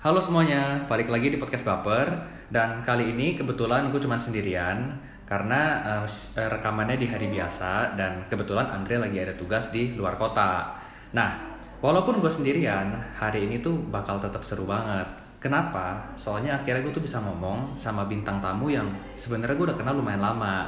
Halo semuanya, balik lagi di podcast Baper Dan kali ini kebetulan gue cuma sendirian Karena eh, rekamannya di hari biasa Dan kebetulan Andre lagi ada tugas di luar kota Nah, walaupun gue sendirian Hari ini tuh bakal tetap seru banget Kenapa? Soalnya akhirnya gue tuh bisa ngomong sama bintang tamu yang sebenarnya gue udah kenal lumayan lama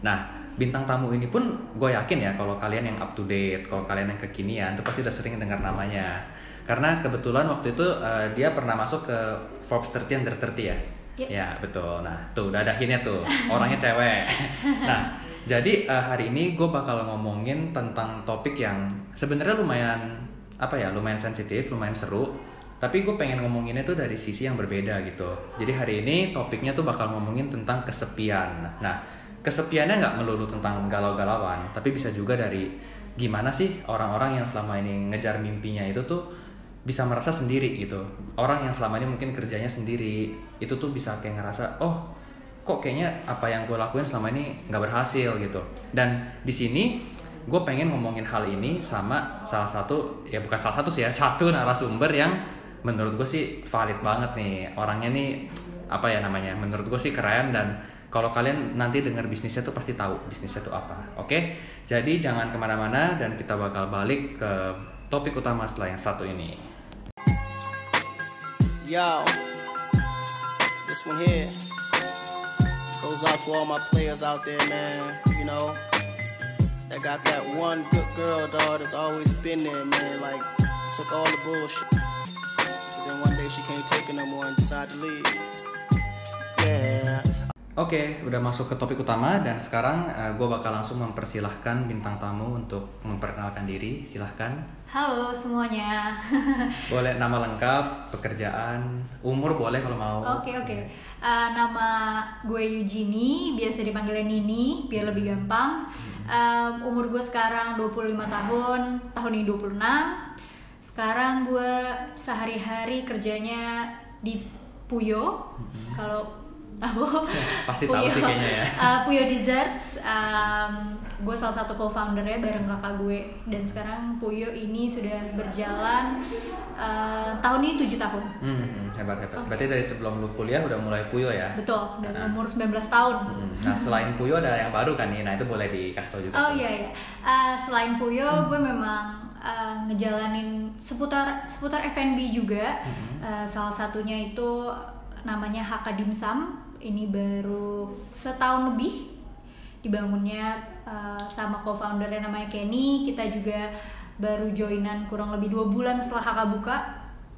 Nah, bintang tamu ini pun gue yakin ya kalau kalian yang up to date, kalau kalian yang kekinian tuh pasti udah sering dengar namanya. Karena kebetulan waktu itu eh, dia pernah masuk ke Forbes 30 under 30 ya. Yep. Ya, betul. Nah, tuh udah ada hintnya tuh. Orangnya cewek. nah, jadi eh, hari ini gue bakal ngomongin tentang topik yang sebenarnya lumayan apa ya, lumayan sensitif, lumayan seru. Tapi gue pengen ngomonginnya tuh dari sisi yang berbeda gitu. Jadi hari ini topiknya tuh bakal ngomongin tentang kesepian. Nah, kesepiannya nggak melulu tentang galau-galauan, tapi bisa juga dari gimana sih orang-orang yang selama ini ngejar mimpinya itu tuh bisa merasa sendiri gitu. Orang yang selama ini mungkin kerjanya sendiri, itu tuh bisa kayak ngerasa, oh kok kayaknya apa yang gue lakuin selama ini nggak berhasil gitu. Dan di sini gue pengen ngomongin hal ini sama salah satu, ya bukan salah satu sih ya, satu narasumber yang menurut gue sih valid banget nih. Orangnya nih apa ya namanya, menurut gue sih keren dan kalau kalian nanti dengar bisnisnya tuh pasti tahu bisnisnya tuh apa. Oke, jadi jangan ke mana-mana dan kita bakal balik ke topik utama setelah yang satu ini. Yo, this one here goes out to all my players out there, man. You know, that got that one good girl, dog, that's always been there, man. Like, took all the bullshit. But then one day she can't take it no more and decided to leave. Yeah. Oke, udah masuk ke topik utama dan sekarang gue bakal langsung mempersilahkan bintang tamu untuk memperkenalkan diri. Silahkan. Halo semuanya. Boleh nama lengkap, pekerjaan, umur boleh kalau mau. Oke oke. Eh, nama gue Eugenie, biasa dipanggilnya Nini, biar lebih gampang. Em, umur gue sekarang 25 tahun, tahun ini 26. Sekarang gue sehari-hari kerjanya di Puyo. Kalau tahu Pasti tahu sih kayaknya ya. Eh, Puyo Desserts. em, gue salah satu co-foundernya bareng kakak gue dan sekarang Puyo ini sudah berjalan eh, tahun ini 7 tahun. Hmm, hmm, hebat hebat. Berarti dari sebelum lu kuliah udah mulai puyo ya? Betul, dan Nah. umur 19 tahun. Hmm, Nah selain puyo ada yang baru kan nih. Nah itu boleh dikasih tau juga. Oh iya iya. Eh, selain Puyo, gue memang eh, ngejalanin seputar seputar F&B juga. Eh, salah satunya itu namanya Haka Dimsum. Ini baru setahun lebih dibangunnya eh, sama co-foundernya namanya Kenny. Kita juga baru joinan kurang lebih dua bulan setelah Haka buka.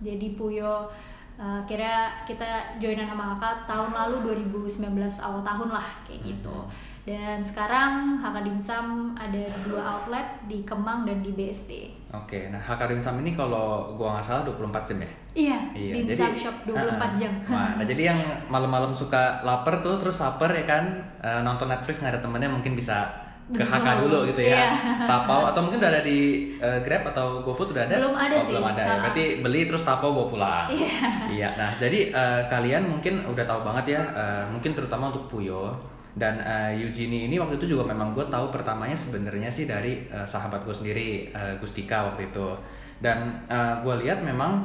Jadi Puyo eh, kira kita joinan sama Haka tahun lalu 2019 awal tahun lah kayak gitu. Dan sekarang Haka Dimsum ada dua outlet di Kemang dan di BSD. Oke, nah Hakarim Sam ini kalau gua nggak salah 24 jam ya? Iya, Iya, Dimsum Shop 24 Ah, jam. Nah, nah, jadi yang malam-malam suka lapar tuh terus lapar ya kan eh, nonton Netflix nggak ada temennya mungkin bisa ke HK dulu gitu ya. Iya. Tapau atau mungkin udah ada di eh, Grab atau GoFood udah ada? Belum ada Oh, sih. Belum ada ya. Berarti beli terus tapau bawa pulang. Iya. Iya. Nah, jadi eh, kalian mungkin udah tahu banget ya, eh, mungkin terutama untuk Puyo dan eh, Eugenie ini waktu itu juga memang gue tahu pertamanya sebenarnya sih dari eh, sahabat gue sendiri eh, Gustika waktu itu. Dan gue lihat memang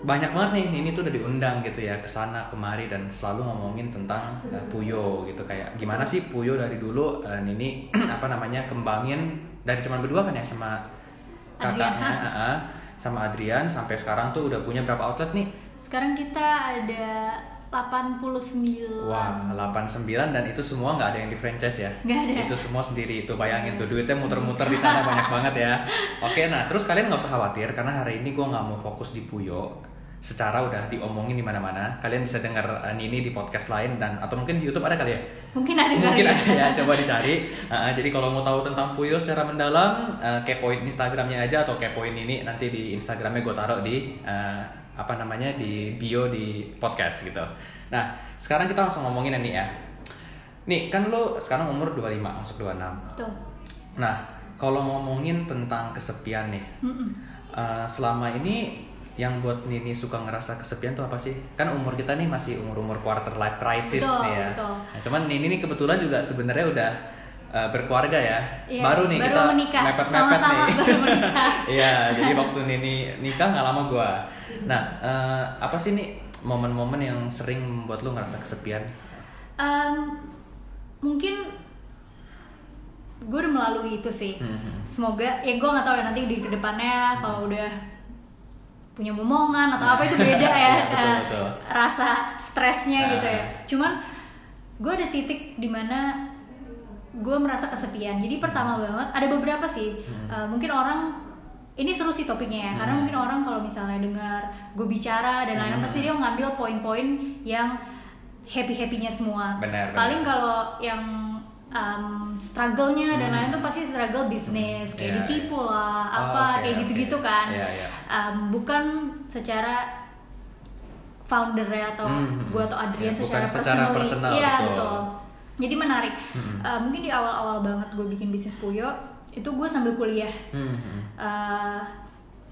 banyak banget nih ini tuh udah diundang gitu ya ke sana kemari dan selalu ngomongin tentang eh, Puyo gitu. Kayak gimana sih Puyo dari dulu eh, Nini apa namanya kembangin dari cuman berdua kan ya sama Adrian, kakaknya ah, sama Adrian sampai sekarang tuh udah punya berapa outlet nih? Sekarang kita ada 89. Wah, 89 dan itu semua nggak ada yang di franchise ya? Nggak ada. Itu semua sendiri. Itu bayangin tuh duitnya muter-muter di sana banyak banget ya. Oke, nah terus kalian nggak usah khawatir karena hari ini gue nggak mau fokus di Puyo. Secara udah diomongin di mana-mana. Kalian bisa dengar uh, Nini di podcast lain dan atau mungkin di YouTube ada kali ya? Mungkin ada Mungkin kali ada ya, coba dicari. Uh, jadi kalau mau tahu tentang Puyo secara mendalam, uh, kepoin Instagramnya aja atau kepoin ini nanti di Instagramnya gue taruh di uh, apa namanya di bio di podcast gitu. Nah, sekarang kita langsung ngomongin nih ya. Nih, kan lo sekarang umur 25, masuk 26. Tuh. Nah, kalau ngomongin tentang kesepian nih, Mm-mm. uh, selama ini yang buat Nini suka ngerasa kesepian tuh apa sih? Kan umur kita nih masih umur-umur quarter life crisis Betul, nih ya. betul. Nah, cuman Nini nih kebetulan juga sebenarnya udah uh, berkeluarga ya. Iya, baru nih baru kita menikah. mepet-mepet Sama-sama nih. baru menikah. Iya, jadi waktu Nini nikah nggak lama gua. Nah, uh, apa sih nih momen-momen yang sering membuat lu ngerasa kesepian? Em, mungkin gue udah melalui itu sih Mhm. semoga ya gue nggak tahu ya nanti di ke depannya kalau udah punya momongan atau apa itu beda ya Iya, betul, eh, betul. rasa stresnya Nah. gitu ya cuman gue ada titik di mana gue merasa kesepian jadi pertama banget ada beberapa sih Eh, mungkin orang ini seru sih topiknya ya karena Hmm. mungkin orang kalau misalnya dengar gue bicara dan lain-lain Hmm. pasti dia mengambil poin-poin yang happy happynya semua Benar, paling kalau yang um, struggle-nya dan Hmm. lain-lain tuh pasti struggle bisnis kayak Iya, ditipu iya. lah Oh, apa oke, kayak oke. gitu-gitu kan Iya, iya. Um, bukan secara foundernya atau Hmm, gue atau Adrian ya, bukan secara, secara personal, iya betul. betul jadi menarik Hmm. Uh, mungkin di awal-awal banget gue bikin bisnis Puyo itu gue sambil kuliah Mhm. Uh,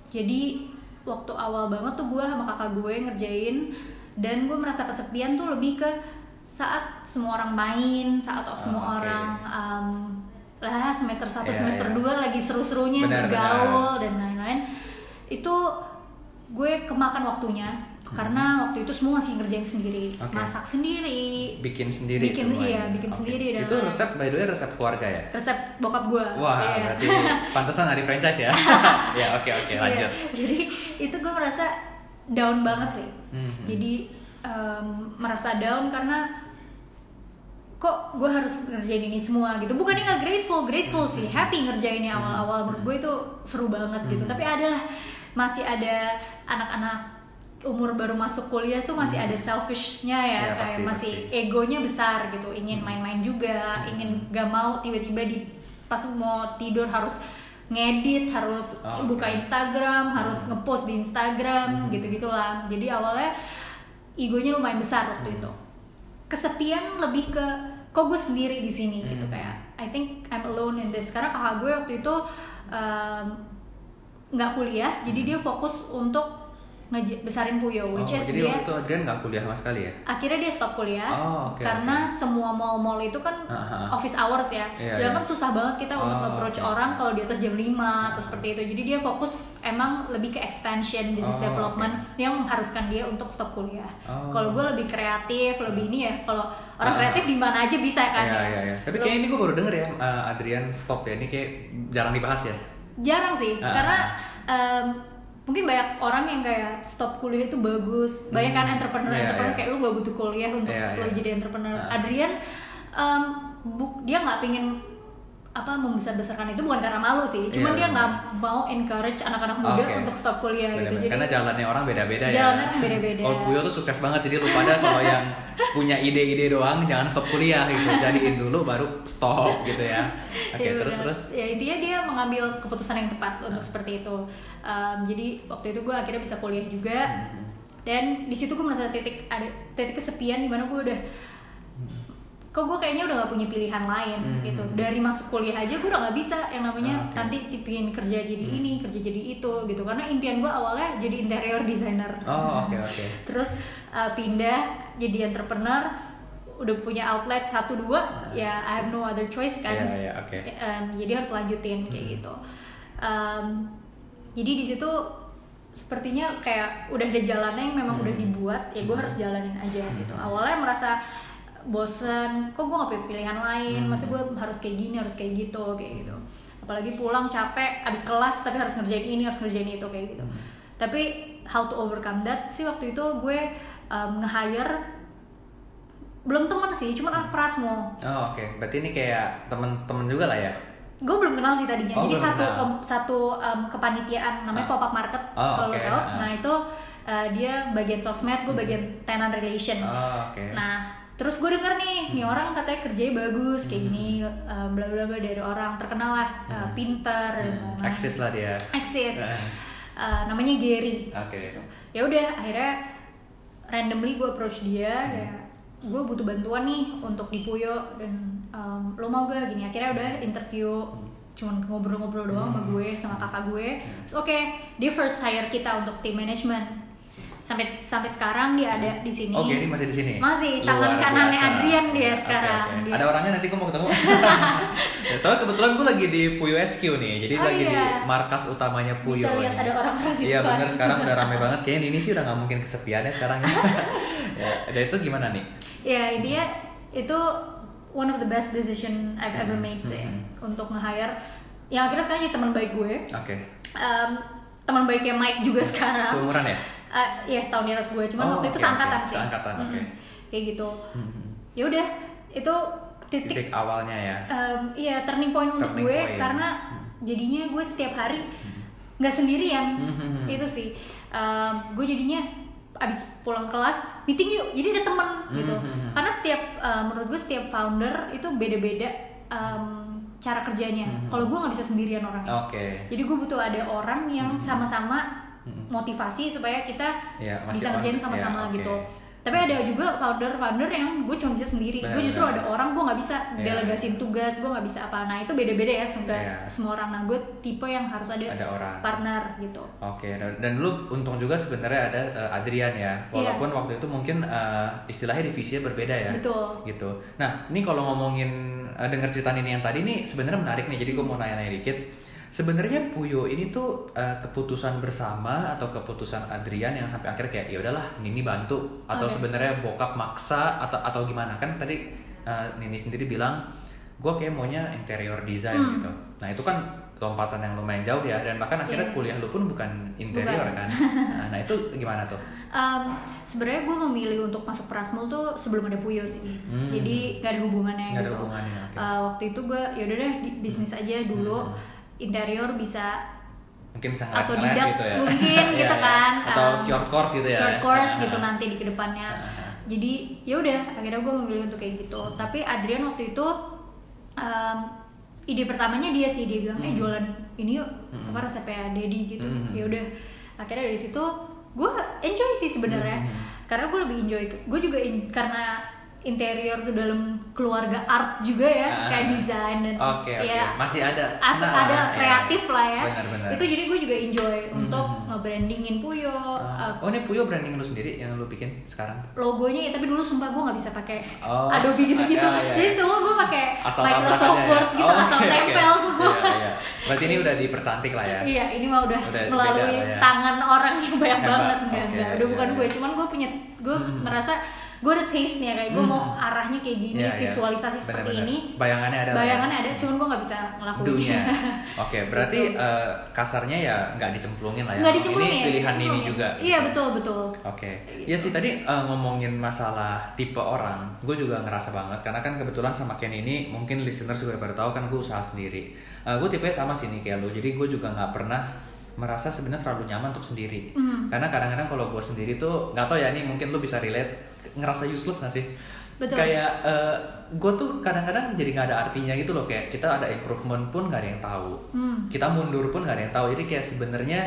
jadi waktu awal banget tuh gue sama kakak gue ngerjain dan gue merasa kesepian tuh lebih ke saat semua orang main saat semua oke. orang um, lah semester 1 Iya, semester iya. 2 lagi seru-serunya Benar, bergaul dan lain-lain itu gue kemakan waktunya karena waktu itu semua masih ngerjain sendiri Hmm. Oke. masak sendiri bikin sendiri Bikin- semuanya. iya, bikin Oke. sendiri dan Itu resep by the way resep keluarga ya? resep bokap gue Wah, Iya. berarti pantesan ada franchise ya. ya, oke oke Iya, lanjut. jadi itu gue merasa down banget sih. Mhm. Jadi em, merasa down karena kok gue harus ngerjain ini semua gitu. Bukannya nggak grateful, grateful Mhm. sih, happy ngerjainnya awal-awal. Menurut gue itu seru banget gitu. Mhm. Tapi adalah masih ada anak-anak umur baru masuk kuliah tuh masih ada selfishnya ya, Iya, kayak pasti, masih pasti. egonya besar gitu, ingin main-main juga, Mhm. ingin gak mau tiba-tiba di pas mau tidur harus ngedit, harus Oh, buka oke. Instagram, harus ngepost di Instagram, Hmm. gitu-gitulah. Jadi awalnya egonya lumayan besar waktu Hmm. itu. Kesepian lebih ke kok gue sendiri di sini gitu Hmm. kayak I think I'm alone in this. Karena kakak gue waktu itu um, nggak kuliah, jadi Hmm. dia fokus untuk besarin Puyo, Oh, which is jadi dia waktu itu Adrian nggak kuliah sama sekali ya? akhirnya dia stop kuliah Oh, oke, karena semua mall-mall itu kan Aha. office hours ya Iya, sedangkan iya. susah banget kita untuk Oh, approach oke. orang kalau di atas jam 5 atau seperti itu jadi dia fokus emang lebih ke expansion business Oh, development yang mengharuskan dia untuk stop kuliah Oh. kalau gue lebih kreatif lebih ini ya kalau orang Ah. kreatif di mana aja bisa kan Iya ya iya iya. Tapi kayaknya ini gue baru denger ya uh, Adrian stop ya. Ini kayak jarang dibahas ya. jarang sih Ah. karena em, mungkin banyak orang yang kayak stop kuliah itu bagus banyak kan Hmm. entrepreneur Iya, entrepreneur iya. kayak lu gak butuh kuliah untuk lo iya. jadi entrepreneur Ah. Adrian bu- dia nggak pingin apa membesar besarkan itu bukan karena malu sih cuman Iya, dia nggak mau encourage anak-anak muda Oke. untuk stop kuliah gitu Bener-bener. jadi Karena jalannya orang beda-beda ya. Jalannya beda-beda. Kalau Puyo tuh sukses banget jadi lu pada kalau yang punya ide-ide doang jangan stop kuliah gitu. Jadiin dulu baru stop gitu ya. Oke, Iya, terus terus. ya intinya dia mengambil keputusan yang tepat untuk seperti itu Em, jadi waktu itu gue akhirnya bisa kuliah juga Hmm. dan di situ gue merasa titik ada titik kesepian di mana gue udah kok gue kayaknya udah gak punya pilihan lain Hmm. gitu dari masuk kuliah aja gue udah gak bisa yang namanya Ah, oke. nanti tipin kerja jadi Hmm. ini kerja jadi itu gitu karena impian gue awalnya jadi interior designer Oh, oke oke. terus uh, pindah jadi entrepreneur udah punya outlet satu dua ya I have no other choice kan Iya, iya, oke. Em, jadi harus lanjutin kayak Hmm. gitu Em, jadi di situ sepertinya kayak udah ada jalannya yang memang Hmm. udah dibuat ya gue harus jalanin aja gitu Hmm. awalnya merasa bosen kok gue gak punya pilihan lain Hmm. masa gue harus kayak gini harus kayak gitu kayak gitu apalagi pulang capek abis kelas tapi harus ngerjain ini harus ngerjain itu kayak gitu Hmm. tapi how to overcome that sih waktu itu gue um, nge-hire belum temen sih cuma anak Prasmo Oh, oke. Berarti ini kayak temen-temen juga lah ya. gue belum kenal sih tadinya Oh, jadi satu kenal. satu um, kepanitiaan namanya Ah. pop up market Oh, kalau lo oke. tahu Ah. nah itu uh, dia bagian sosmed gue Hmm. bagian tenant relation Oh, oke. Nah, terus gue denger nih, nih Hmm. orang katanya kerjanya bagus kayak gini, um, bla bla bla dari orang terkenal lah, uh, Hmm. pinter, dan Hmm, lain-lain. Eksis lah dia. Eksis. Eh. Uh, namanya Gary. Oke. Ya udah, akhirnya randomly gue approach dia, Hmm. kayak gue butuh bantuan nih untuk di Puyo dan um, lo mau gak gini? Akhirnya udah interview cuman ngobrol-ngobrol doang sama Hmm. gue sama kakak gue. Terus oke, dia first hire kita untuk tim management. Sampai sampai sekarang dia ada di sini Oke, ini masih di sini. Masih, Luar tangan kanannya biasa. Adrian dia sekarang. oke. Dia- Ada orangnya nanti gue mau ketemu. Ya, Soalnya kebetulan gue lagi di Puyo HQ nih, jadi Oh, lagi di iya. markas utamanya Puyo. Bisa lihat nih. ada orang-orang di Iya bener sekarang udah rame banget. Kayaknya ini sih udah nggak mungkin kesepian ya sekarang. ya, dan itu gimana nih? ya intinya itu one of the best decision I've ever Hmm, made sih hmm, untuk nge-hire yang akhirnya sekarang jadi teman baik gue Oke. Em, teman baiknya Mike juga sekarang Seumuran ya? Eh, iya setahun di atas gue cuman Oh, waktu itu oke, seangkatan oke. sih Seangkatan, oke. kayak gitu Hmm. ya udah itu titik, Titik awalnya ya. em, iya turning point untuk Turning gue point. Hmm. karena jadinya gue setiap hari nggak sendirian Hmm. itu sih Em, gue jadinya abis pulang kelas meeting yuk jadi ada temen gitu Hmm. karena setiap em, menurut gue setiap founder itu beda-beda em, cara kerjanya Hmm. kalau gue nggak bisa sendirian orangnya Oke. jadi gue butuh ada orang yang Hmm. motivasi supaya kita Ya, bisa ngerjain sama-sama ya, oke. gitu. Tapi ada juga founder-founder yang gue cuma bisa sendiri. Gue justru ada orang gue nggak bisa Ya. delegasin tugas, gue nggak bisa apa. Nah itu beda-beda ya semua Ya. semua orang. Nah gue tipe yang harus ada, Ada orang. partner gitu. Oke, dan, dan lu untung juga sebenarnya ada eh, Adrian ya, walaupun waktu itu mungkin eh, istilahnya divisinya berbeda ya. Iya. Betul. Gitu. Nah, ini kalau ngomongin eh, denger cerita ini yang tadi nih sebenarnya menarik nih. Jadi gue mau nanya-nanya dikit. Sebenarnya Puyo ini tuh eh, keputusan bersama atau keputusan Adrian yang sampai akhirnya kayak ya udahlah Nini bantu atau Oke. sebenarnya bokap maksa atau atau gimana kan tadi eh, Nini sendiri bilang gue kayak maunya interior design Hmm. gitu. Nah itu kan lompatan yang lumayan jauh ya dan bahkan akhirnya Iya. kuliah lu pun bukan interior Bukan. kan. Nah, nah, itu gimana tuh? Em, Sebenarnya gue memilih untuk masuk Prasmul tuh sebelum ada Puyo sih. Hmm. Jadi gak ada hubungannya ada gitu. hubungannya, oke. Eh, waktu itu gue yaudah deh bisnis aja dulu. Hmm. Interior bisa Mungkin bisa atau didak gitu ya. mungkin gitu iya. kan Atau um, short course gitu ya. short course gitu nanti di ke depannya jadi ya udah akhirnya gue memilih untuk kayak gitu tapi Adrian waktu itu um, ide pertamanya dia sih dia bilang eh Hmm. jualan ini yuk Hmm. apa resepnya Dedi gitu Hmm. ya udah akhirnya dari situ gue enjoy sih sebenarnya Hmm. karena gue lebih enjoy gue juga in- karena interior tuh dalam keluarga art juga ya Ah. kayak desain dan Oke, oke. ya Masih ada. as Nah, ada iya, kreatif iya. lah ya Benar-benar. itu jadi gue juga enjoy untuk Hmm. nge-brandingin Puyo Ah, uh, oh ini Puyo branding lu sendiri yang lu bikin sekarang? logonya ya tapi dulu sumpah gue nggak bisa pakai Oh. Adobe gitu-gitu Iya, iya. jadi semua gue pakai Microsoft ya? Word gitu Oh, asal oke. tempel semua Iya, iya. Berarti ini udah dipercantik lah ya. iya ini mah udah, Udah melalui beda lah ya. tangan orang yang banyak Hebat. banget enggak Oke, enggak udah iya, bukan iya. gue cuman gue punya gue Hmm. merasa gue ada taste nya kayak gue Hmm. mau arahnya kayak gini Iya, iya. visualisasi seperti Benar-benar. ini Bayangannya ada ya. bayangannya ada cuman gue nggak bisa ngelakuin dunya. Oke, berarti Gitu. eh, kasarnya ya nggak dicemplungin lah ya. nggak dicemplungin Ini pilihan Nini dicemplungin. juga. iya gitu. betul betul Oke, Iya sih tadi eh, ngomongin masalah tipe orang, gue juga ngerasa banget karena kan kebetulan sama Ken ini mungkin listeners juga pada tahu kan gue usaha sendiri. gue tipe sama sih nih kayak lo, jadi gue juga nggak pernah merasa sebenarnya terlalu nyaman untuk sendiri. Hmm. Karena kadang-kadang kalau gue sendiri tuh nggak tahu ya nih mungkin lo bisa relate ngerasa useless gak sih? Betul. Kayak gue tuh kadang-kadang jadi nggak ada artinya gitu loh. Kayak kita ada improvement pun nggak ada yang tahu. Hmm. kita mundur pun gak ada yang tahu. Jadi kayak sebenarnya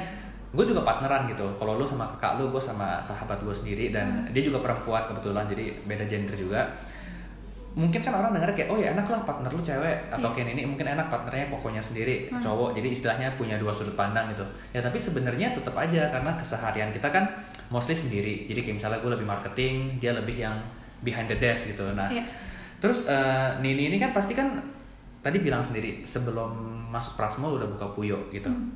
gue juga partneran gitu. Kalau lu sama kakak lu gue sama sahabat gue sendiri dan dia juga perempuan kebetulan. Jadi beda gender juga mungkin kan orang denger kayak oh ya enak lah partner lu cewek atau Iya. kayak ini mungkin enak partnernya pokoknya sendiri Hmm. cowok jadi istilahnya punya dua sudut pandang gitu ya tapi sebenarnya tetap aja karena keseharian kita kan mostly sendiri jadi kayak misalnya gue lebih marketing dia lebih yang behind the desk gitu nah Iya. Terus eh, Nini ini kan pasti kan tadi bilang sendiri sebelum masuk Prasmul udah buka Puyo gitu. Hmm.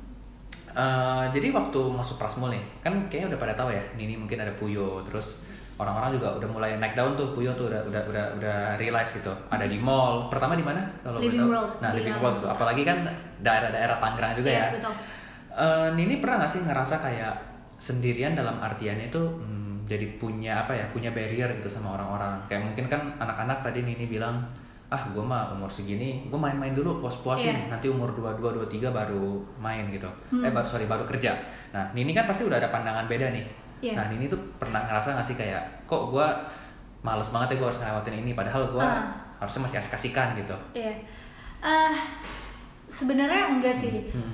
Eh, jadi waktu masuk Prasmul nih, kan kayaknya udah pada tahu ya, Nini mungkin ada Puyo, terus orang-orang juga udah mulai naik daun tuh Puyo tuh udah udah udah udah realize gitu. Ada di mall. Pertama di mana kalau Living tahu? World, Nah, di Living. World tuh. Apalagi kan daerah-daerah Tangerang juga Iya, ya. betul. Eh, Nini pernah gak sih ngerasa kayak sendirian dalam artiannya itu hmm, jadi punya apa ya punya barrier gitu sama orang-orang kayak mungkin kan anak-anak tadi Nini bilang ah gue mah umur segini gue main-main dulu puas-puasin Iya. nanti umur 22 23 baru main gitu Hmm. eh baru sorry baru kerja nah Nini kan pasti udah ada pandangan beda nih Iya. nah Nini tuh pernah ngerasa gak sih kayak kok gue males banget ya gue harus ngelewatin ini padahal gue Ah. harusnya masih asik-asikan gitu Iya. Eh, sebenarnya enggak sih. Hmm.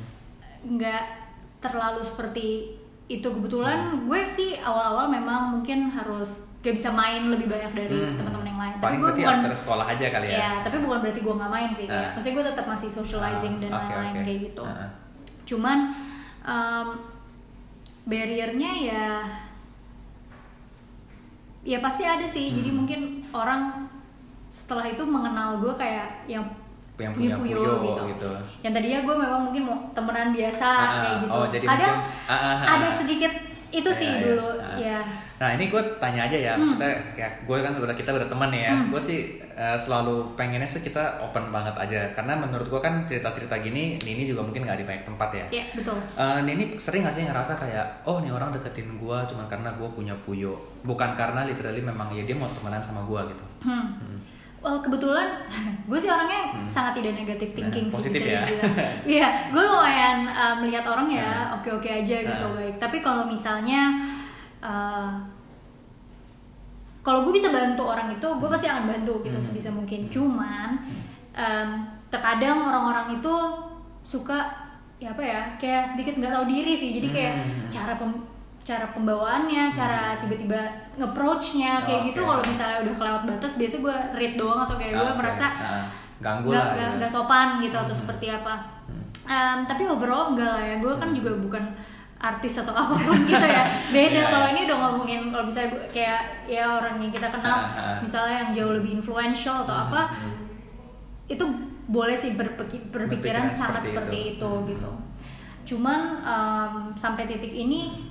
Enggak terlalu seperti itu kebetulan Hmm. gue sih awal-awal memang mungkin harus gak bisa main lebih banyak dari Hmm. teman-teman yang lain. paling gue berarti bukan after sekolah aja kali ya ya, tapi bukan berarti gue nggak main sih. Ah. Maksudnya gue tetap masih socializing Ah, dan lain-lain oke. kayak gitu. Ah. Cuman em, barriernya ya ya pasti ada sih jadi Hmm. mungkin orang setelah itu mengenal gue kayak yang yang punya puyo puyo, gitu. gitu. yang tadinya gue memang mungkin mau temenan biasa Ah, kayak gitu oh, jadi kadang mungkin- ah, ah, ah. ada sedikit itu sih Iya, iya. dulu Ah. ya Nah ini gue tanya aja ya, maksudnya ya gue kan udah kita udah teman ya, Hmm. gue sih eh, selalu pengennya sih kita open banget aja, karena menurut gue kan cerita-cerita gini, Nini juga mungkin nggak di banyak tempat ya. ya betul Eh, Nini sering gak sih ngerasa kayak, oh nih orang deketin gue cuma karena gue punya puyo, bukan karena literally memang ya dia mau temenan sama gue gitu. Hmm. Well, kebetulan gue sih orangnya sangat tidak negatif thinking Nah, sih positif bisa ya. dibilang. Iya, gue lumayan uh, melihat orang ya Nah. oke-oke aja gitu Nah. baik. Tapi kalau misalnya uh, kalau gue bisa bantu orang itu, gue pasti akan bantu gitu Hmm. sebisa mungkin. Cuman um, terkadang orang-orang itu suka ya apa ya kayak sedikit nggak tahu diri sih. Jadi kayak Hmm. cara pem- cara pembawaannya, cara tiba-tiba nge-approach-nya kayak Oh, gitu kalau misalnya udah kelewat batas biasa gue read doang atau kayak gue Ah, merasa Ah, ganggu nggak gitu. nggak sopan gitu atau Hmm. seperti apa Em, tapi overall enggak lah ya gue kan juga bukan artis atau apa pun gitu ya beda Iya, kalau iya. ini udah ngomongin kalau bisa kayak ya orang yang kita kenal Ah, ah. misalnya yang jauh lebih influential atau Hmm, apa hmm. itu boleh sih berpeki- berpikiran Berpikiran sangat seperti seperti itu. itu, Hmm. gitu cuman em, sampai titik ini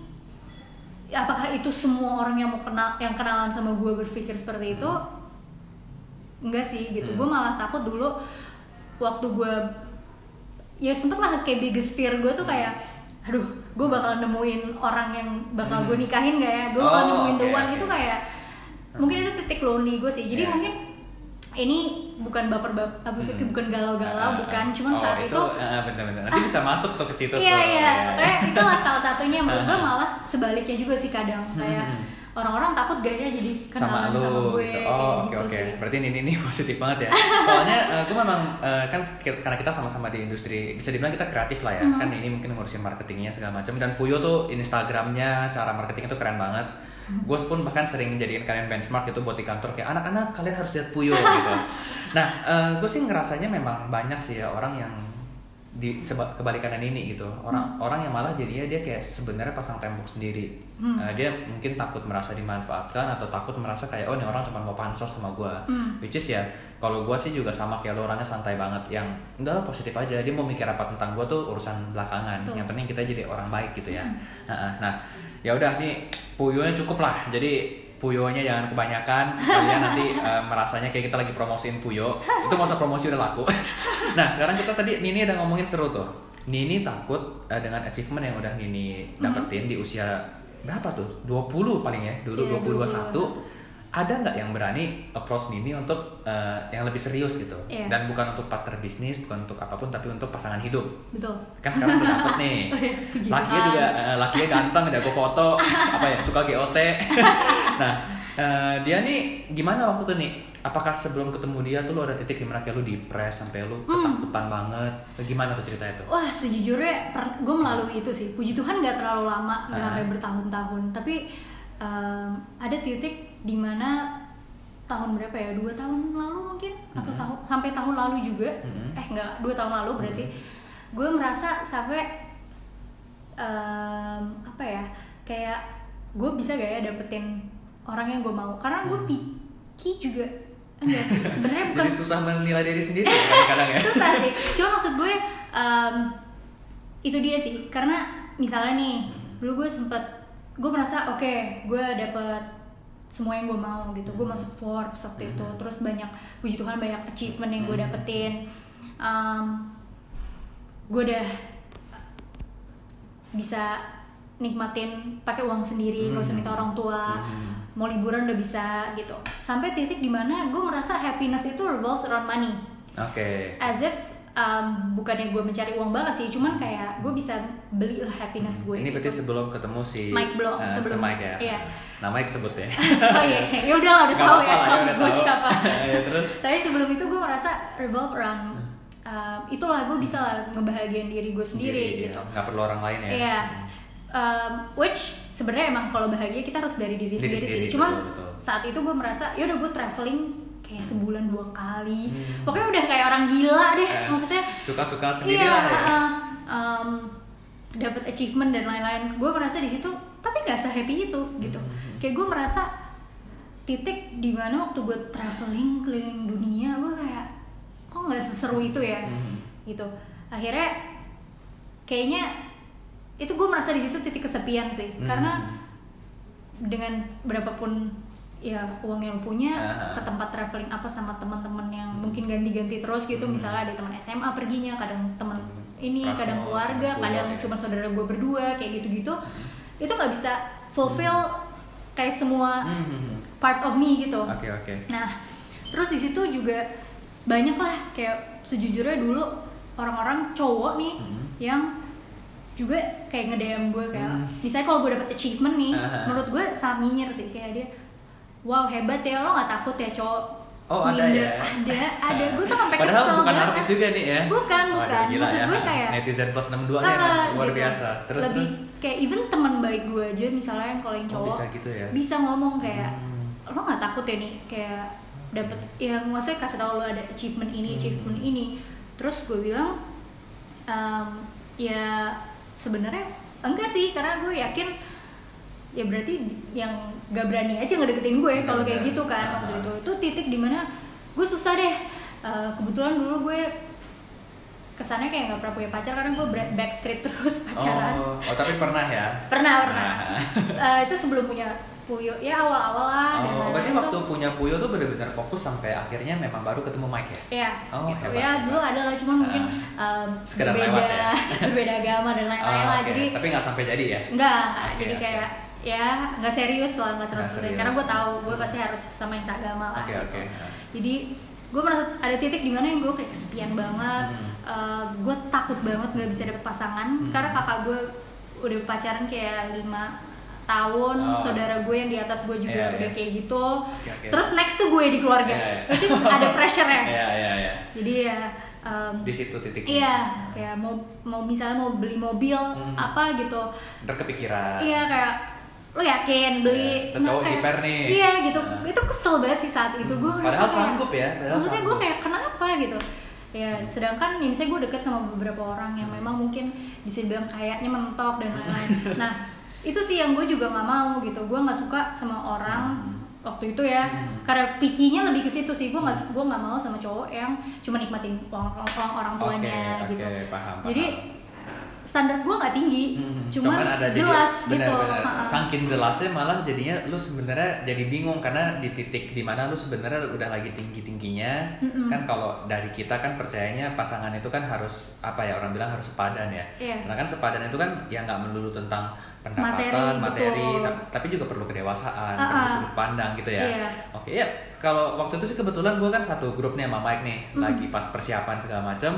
apakah itu semua orang yang mau kenal yang kenalan sama gue berpikir seperti itu enggak sih gitu Hmm. gue malah takut dulu waktu gue ya sempet lah kayak biggest fear gue tuh kayak aduh gue bakal nemuin orang yang bakal Hmm. gue nikahin gak ya gue bakal Oh, nemuin the oke, one oke. itu kayak mungkin itu titik lonely gue sih jadi Iya. mungkin ini bukan baper baper sih Hmm. bukan galau-galau Ah, bukan ah. cuman Oh, saat itu ah, bener-bener nanti bisa masuk tuh ke situ iya tuh. iya kayak itulah salah satunya menurut gue Ah. malah sebaliknya juga sih kadang kayak Hmm. Orang-orang takut gak ya jadi sama kenalan lu sama, gue gitu. Oh, oke gitu oke. Berarti ini ini positif banget ya. Soalnya eh, gue memang eh, kan karena kita sama-sama di industri bisa dibilang kita kreatif lah ya. Mhm. Kan ini mungkin ngurusin marketingnya segala macam dan Puyo tuh Instagramnya cara marketingnya tuh keren banget. Mhm. Gue pun bahkan sering jadiin kalian benchmark itu buat di kantor kayak anak-anak kalian harus lihat Puyo gitu. Nah, gue sih ngerasanya memang banyak sih ya orang yang di seba- kebalikannya ini gitu. Orang orang yang malah jadinya dia kayak sebenarnya pasang tembok sendiri. Hmm. Eh, dia mungkin takut merasa dimanfaatkan atau takut merasa kayak oh ini orang cuma mau pansos sama gue Hmm. which is ya kalau gue sih juga sama kayak lo orangnya santai banget yang enggak lah positif aja. Dia mau mikir apa tentang gue tuh urusan belakangan. Betul. yang penting kita jadi orang baik gitu ya. Hmm. nah, nah ya udah nih puyonya cukup lah. Jadi puyonya jangan kebanyakan. Kalian nanti eh, merasanya kayak kita lagi promosiin puyo. Itu usah promosi udah laku. Nah sekarang kita tadi Nini udah ngomongin seru tuh. Nini takut eh, dengan achievement yang udah Nini dapetin di usia berapa tuh? 20 paling ya dulu Iya, 20 21. 21 ada nggak yang berani approach Nini untuk eh, yang lebih serius gitu Iya. dan bukan untuk partner bisnis bukan untuk apa pun tapi untuk pasangan hidup betul kan sekarang udah dapet nih Udah, puji lakinya juga eh, lakinya ganteng jago foto apa ya suka GOT nah eh, dia nih gimana waktu itu nih apakah sebelum ketemu dia tuh lo ada titik di mana kayak lo depres sampai lo Hmm. ketakutan banget gimana tuh ceritanya tuh Wah sejujurnya gue melalui itu sih. Puji Tuhan nggak terlalu lama, nggak Ah. sampai bertahun-tahun. Tapi em, ada titik di mana tahun berapa ya? Dua tahun lalu mungkin atau Mhm. tahun sampai tahun lalu juga. Mhm. Eh nggak dua tahun lalu berarti. Gue merasa sampai em, apa ya? Kayak gue bisa gak ya dapetin orang yang gue mau? Karena gue Hmm. picky juga. Enggak sih. Sebenarnya bukan jadi susah menilai diri sendiri ya kadang-kadang ya susah sih cuma maksud gue em, itu dia sih karena misalnya nih dulu gue sempet gue merasa oke gue dapet semua yang gue mau gitu. Gue masuk Forbes waktu itu. Terus banyak puji Tuhan banyak achievement yang gue dapetin. Em, gue udah bisa nikmatin pakai uang sendiri nggak usah Hmm. minta orang tua. Hmm. mau liburan udah bisa gitu. Sampai titik di mana gue merasa happiness itu revolves around money. Oke. As if um, bukannya gue mencari uang banget sih cuman kayak gue bisa beli lah happiness gue ini berarti gitu. sebelum ketemu si Mike belum, eh, sebelum. si Mike ya Iya. namanya sebut ya oh iya ya udah lah udah tahu ya suami udah gue tahu. siapa Ya, terus tapi sebelum itu gue merasa revolve around um, itulah gue bisa lah ngebahagiain diri gue sendiri Iya, gitu nggak perlu orang lain ya Iya. Um, which sebenarnya emang kalau bahagia kita harus dari diri, Diri sendiri, sendiri, sih. Cuman betul, betul. saat itu gue merasa ya udah gue traveling kayak sebulan dua kali. Hmm. Pokoknya udah kayak orang gila deh. Eh, Maksudnya suka-suka sendiri iya, lah ya uh, um, dapat achievement dan lain-lain. Gue merasa di situ tapi nggak sehappy itu gitu. Hmm. Kayak gue merasa titik di mana waktu gue traveling keliling dunia gue kayak kok nggak seseru itu ya Mhm. gitu akhirnya kayaknya itu gue merasa di situ titik kesepian sih Mhm. karena dengan berapapun ya uang yang punya Aha. ke tempat traveling apa sama teman-teman yang mungkin ganti-ganti terus gitu Hmm. misalnya ada teman SMA perginya kadang teman ini kadang keluarga kadang ya. cuma saudara gue berdua kayak gitu-gitu itu nggak bisa fulfill kayak semua Mhm. part of me gitu Oke oke. Nah, terus di situ juga banyak lah kayak sejujurnya dulu orang-orang cowok nih Mhm. yang juga kayak nge-DM gue kayak Hmm. misalnya kalau gue dapet achievement nih, Aha. menurut gue sangat nyinyir sih kayak dia wow hebat ya lo nggak takut ya cowok Oh ada minder." ya. ada ada gue tuh sampai Padahal kesel bukan banget. artis juga nih ya. Bukan, bukan. gila Maksud ya. gue kayak- netizen plus 62 nih emang luar gitu. biasa. Terus lebih terus kayak even teman baik gue aja misalnya yang kalau yang Oh, cowok bisa gitu ya? bisa ngomong kayak Hmm. lo nggak takut ya nih kayak dapet yang maksudnya kasih tahu lo ada achievement ini Hmm. achievement ini terus gue bilang "Em, ya sebenarnya enggak sih karena gue yakin ya berarti yang gak berani aja ngedeketin gue kalau kayak gitu kan waktu itu itu titik di mana gue susah deh Eh, kebetulan dulu gue kesannya kayak nggak pernah punya pacar karena gue backstreet terus pacaran Oh, oh tapi pernah ya? pernah pernah Nah. Eh, itu sebelum punya puyo ya awal-awal lah dan Oh, berarti waktu tuh- punya Puyo tuh benar-benar fokus sampai akhirnya memang baru ketemu Mike ya? Iya, Oh, gitu. hebat, ya dulu ada lah, cuman mungkin Ah. um, Sekedar berbeda, lewat ya? berbeda agama dan lain-lain Oh, lah. Jadi tapi nggak sampai jadi ya? enggak. Oke, jadi oke. kayak ya nggak serius lah, nggak serius. serius. Karena gue tahu gue pasti harus sama yang seagama lah. Oke, gitu. oke. Jadi gue merasa ada titik di mana yang gue kayak kesepian banget. Hmm. Uh, gue takut banget nggak bisa dapet pasangan Hmm. karena kakak gue udah pacaran kayak lima tahun, Oh. saudara gue yang di atas gue juga Iya, udah iya. kayak gitu. oke. Terus next tuh gue di keluarga, Iya, iya. which is ada pressure-nya. Iya, iya, iya. Jadi ya um, Di situ titiknya. iya kayak mau mau misalnya mau beli mobil Hmm. apa gitu. Ntar kepikiran. Iya kayak lo yakin beli Iya, tuh cowok kayak- jiper nih. Iya gitu. Nah. Itu kesel banget sih saat itu gue Hmm, Padahal sanggup ya, padahal maksudnya gue kayak kenapa gitu. Ya, sedangkan ya, misalnya gue deket sama beberapa orang yang Hmm. memang mungkin bisa dibilang kayaknya mentok dan lain-lain. nah, itu sih yang gue juga nggak mau gitu. Gue nggak suka sama orang Hmm. waktu itu ya. Hmm. Karena pikinya lebih ke situ sih. Gue nggak gue nggak mau sama cowok yang cuma nikmatin uang, uang orang tuanya Oke, gitu. oke, paham, Jadi paham. Standar gue nggak tinggi, Hmm, cuman, ada jadi- jelas gitu. benar-benar. Ha-ha. Saking jelasnya malah jadinya lu sebenarnya jadi bingung karena di titik di mana lu sebenarnya udah lagi tinggi tingginya Mm-mm. kan kalau dari kita kan percayanya pasangan itu kan harus apa ya orang bilang harus sepadan ya. Iya. Sedangkan sepadan itu kan ya nggak melulu tentang pendapatan, Materi, materi, betul. tapi juga perlu kedewasaan, Ah, perlu ah. sudut pandang gitu ya. Iya. Oke ya kalau waktu itu sih kebetulan gue kan satu grup nih sama Mike nih Mm. lagi pas persiapan segala macam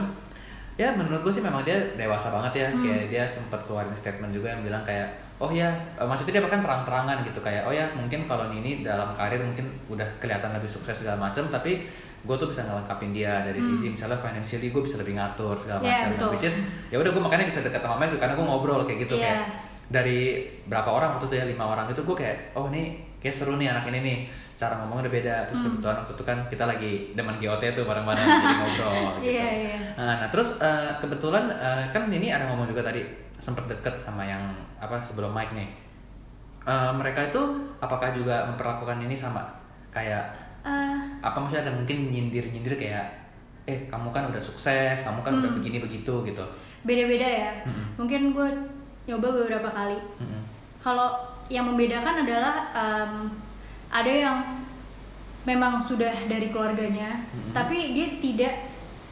ya menurut gue sih memang dia dewasa banget ya Hmm. kayak dia sempat keluarin statement juga yang bilang kayak oh ya eh, maksudnya dia bahkan terang-terangan gitu kayak oh ya mungkin kalau Nini dalam karir mungkin udah kelihatan lebih sukses segala macam tapi gue tuh bisa ngelengkapin dia dari Hmm. sisi misalnya financially gue bisa lebih ngatur segala Iya, macam which is ya udah gue makanya bisa dekat sama tuh, karena gue ngobrol kayak gitu Iya. kayak dari berapa orang waktu itu ya lima orang itu gue kayak oh nih kayak seru nih anak ini nih cara ngomongnya udah beda terus Hmm. kebetulan waktu itu kan kita lagi demen GOT tuh bareng-bareng jadi ngobrol gitu Iya, iya. Nah, nah, terus eh, kebetulan eh, kan ini ada ngomong juga tadi sempet deket sama yang apa sebelum Mike nih. Eh, mereka itu apakah juga memperlakukan ini sama kayak Eh, apa maksudnya ada mungkin nyindir-nyindir kayak eh kamu kan udah sukses, kamu kan udah Hmm. begini begitu gitu. beda-beda ya. Mm-mm. Mungkin gue nyoba beberapa kali. Mm-mm. Kalau yang membedakan adalah em, ada yang memang sudah dari keluarganya, Mm-mm. tapi dia tidak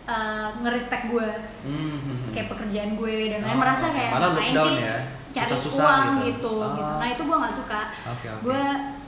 eh, ngerespek gue Mhm. kayak pekerjaan gue dan lain Oh, merasa kayak ngapain sih ya? cari Susah-susah uang gitu. gitu, Oh. gitu. Nah itu gue nggak suka. Oke, oke. Gue